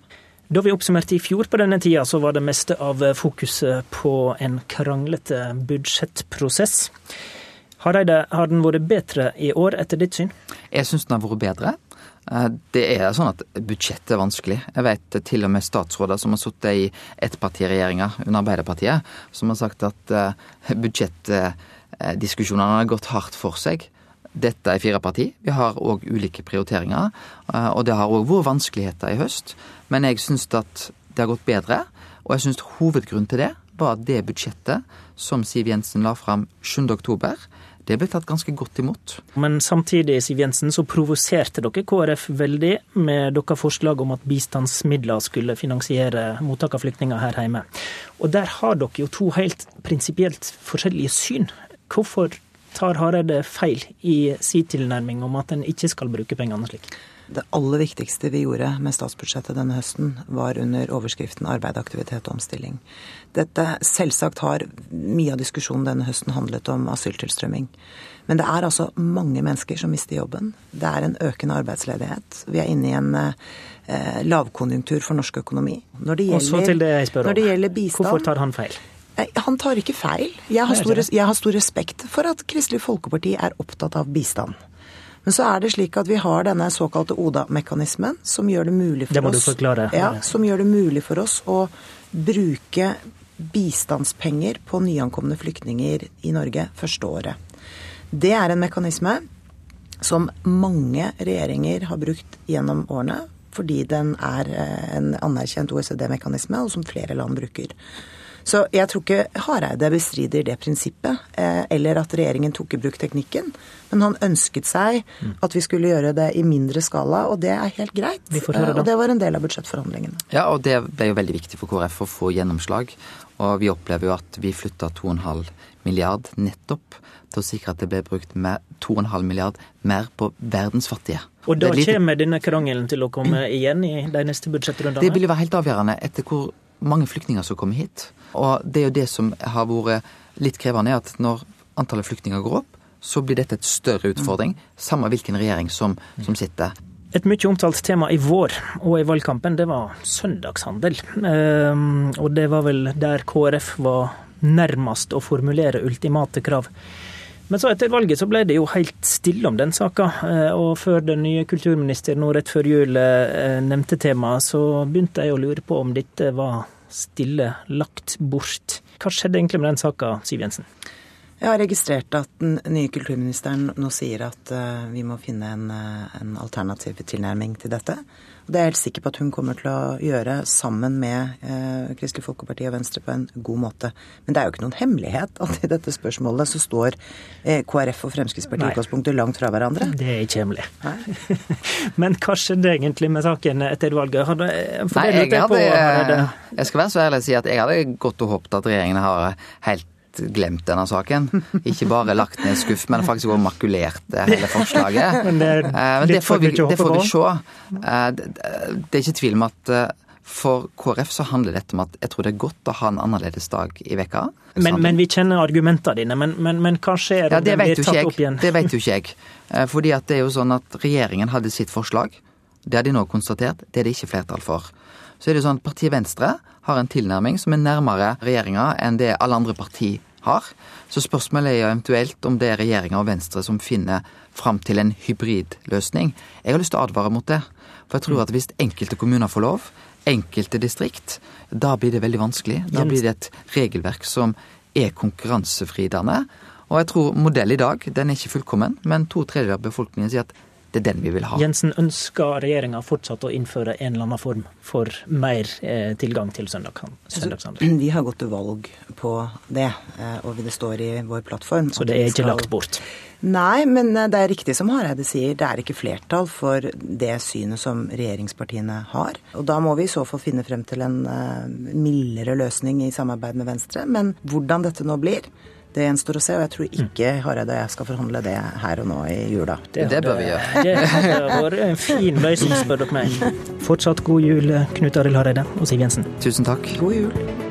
Da vi oppsummerte i fjor på denne tida, så var det meste av fokuset på en kranglete budsjettprosess. Hareide, har den vært bedre i år, etter ditt syn? Jeg syns den har vært bedre. Eh, det er sånn at budsjettet er vanskelig. Jeg vet til og med statsråder som har sittet i ettpartiregjeringa under Arbeiderpartiet, som har sagt at eh, budsjettdiskusjonene har gått hardt for seg. Dette er fire parti. Vi har òg ulike prioriteringer. Eh, og det har òg vært vanskeligheter i høst. Men jeg syns at det har gått bedre. Og jeg syns hovedgrunnen til det var det budsjettet som Siv Jensen la fram 7. det ble tatt ganske godt imot. Men samtidig, Siv Jensen, så provoserte dere KrF veldig med deres forslag om at bistandsmidler skulle finansiere mottak av flyktninger her hjemme. Og der har dere jo to helt prinsipielt forskjellige syn. Hvorfor tar Hareide feil i sin tilnærming om at en ikke skal bruke pengene slik? Det aller viktigste vi gjorde med statsbudsjettet denne høsten, var under overskriften arbeid, aktivitet og omstilling. Dette selvsagt har mye av diskusjonen denne høsten handlet om asyltilstrømming. Men det er altså mange mennesker som mister jobben. Det er en økende arbeidsledighet. Vi er inne i en eh, lavkonjunktur for norsk økonomi. Når det gjelder, Og så til det jeg spør om. Det gjelder bistand, Hvorfor tar han feil? Han tar ikke feil. Jeg har, stor, jeg har stor respekt for at Kristelig Folkeparti er opptatt av bistand. Men så er det slik at vi har denne såkalte ODA-mekanismen, som gjør det mulig for det må oss du forklare. Ja, som gjør det mulig for oss å bruke bistandspenger på nyankomne flyktninger i Norge første året. Det er en mekanisme som mange regjeringer har brukt gjennom årene, fordi den er eh, en anerkjent OECD-mekanisme, og som flere land bruker. Så jeg tror ikke Hareide bestrider det prinsippet, eh, eller at regjeringen tok i bruk teknikken. Men han ønsket seg at vi skulle gjøre det i mindre skala, og det er helt greit. Vi får høre Eh. Og det var en del av budsjettforhandlingene. Ja, og det ble jo veldig viktig for KrF å få gjennomslag. Og vi opplever jo at vi flytta 2,5 milliard nettopp til å sikre at det ble brukt mer, 2,5 milliard mer på verdens fattige. Og da litt- kommer denne krangelen til å komme igjen i de neste budsjettrundene? Det vil jo være helt avgjørende etter hvor mange flyktninger som kommer hit. Og det er jo det som har vært litt krevende, er at når antallet flyktninger går opp, så blir dette et større utfordring, samme hvilken regjering som, som sitter. Et mye omtalt tema i vår og i valgkampen, det var søndagshandel. Ehm, og det var vel der KrF var nærmest å formulere ultimate krav. Men så etter valget så ble det jo helt stille om den saka. eh, Og før den nye kulturministeren nå rett før jul eh, nevnte temaet, så begynte jeg å lure på om dette var stille lagt bort. Hva skjedde egentlig med den saka, Siv Jensen? Jeg har registrert at den nye kulturministeren nå sier at eh, vi må finne en, en alternativ tilnærming til dette. Det er jeg helt sikker på at hun kommer til å gjøre sammen med eh, Kristelig Folkeparti og Venstre på en god måte. Men det er jo ikke noen hemmelighet at i dette spørsmålet så står eh, KrF og Fremskrittspartiet i utgangspunktet langt fra hverandre. Det er ikke hemmelig. Men hva skjedde egentlig med saken etter valget? Hadde, for Nei, det jeg, lurte på, hadde, jeg skal være så ærlig å si at jeg hadde gått og håpet at regjeringen har helt glemt denne saken. Ikke bare lagt ned skuff, men faktisk også makulert hele forslaget. Men det er Eh, men det får vi, det får vi se. Eh, Det er ikke tvil om at eh, for KrF så handler dette om at jeg tror det er godt å ha en annerledes dag i veka. Men, men vi kjenner argumentene dine. Men, men, men hva skjer Ja, om det blir tatt jeg. opp igjen? Det vet jo ikke jeg. Fordi at det er jo sånn at regjeringen hadde sitt forslag. Det har de nå konstatert. Det er det ikke flertall for. Så er det jo sånn at partiet Venstre har en tilnærming som er nærmere regjeringa enn det alle andre parti har. Så spørsmålet er jo eventuelt om det er regjeringa og Venstre som finner fram til en hybridløsning. Jeg har lyst til å advare mot det. For jeg tror at hvis enkelte kommuner får lov, enkelte distrikt, da blir det veldig vanskelig. Da blir det et regelverk som er konkurransefridende. Og jeg tror modell i dag, den er ikke fullkommen, men to tredjedeler av befolkningen sier at det er den vi vil ha. Jensen, ønsker regjeringa fortsatt å innføre en eller annen form for mer eh, tilgang til søndag, søndagshandel? Vi har gått til valg på det, eh, og det står i vår plattform. Så det er ikke skal- lagt bort? Nei, men eh, det er riktig som Hareide sier. Det er ikke flertall for det synet som regjeringspartiene har. Og da må vi i så fall finne frem til en mildere løsning i samarbeid med Venstre. Men hvordan dette nå blir, det gjenstår å se. Og jeg tror ikke Hareide og jeg skal forhandle det her og nå i jula. Det bør vi gjøre. Det hadde vært en fin løsning, spør dere meg. Fortsatt god jul, Knut Arild Hareide og Siv Jensen. Tusen takk. God jul.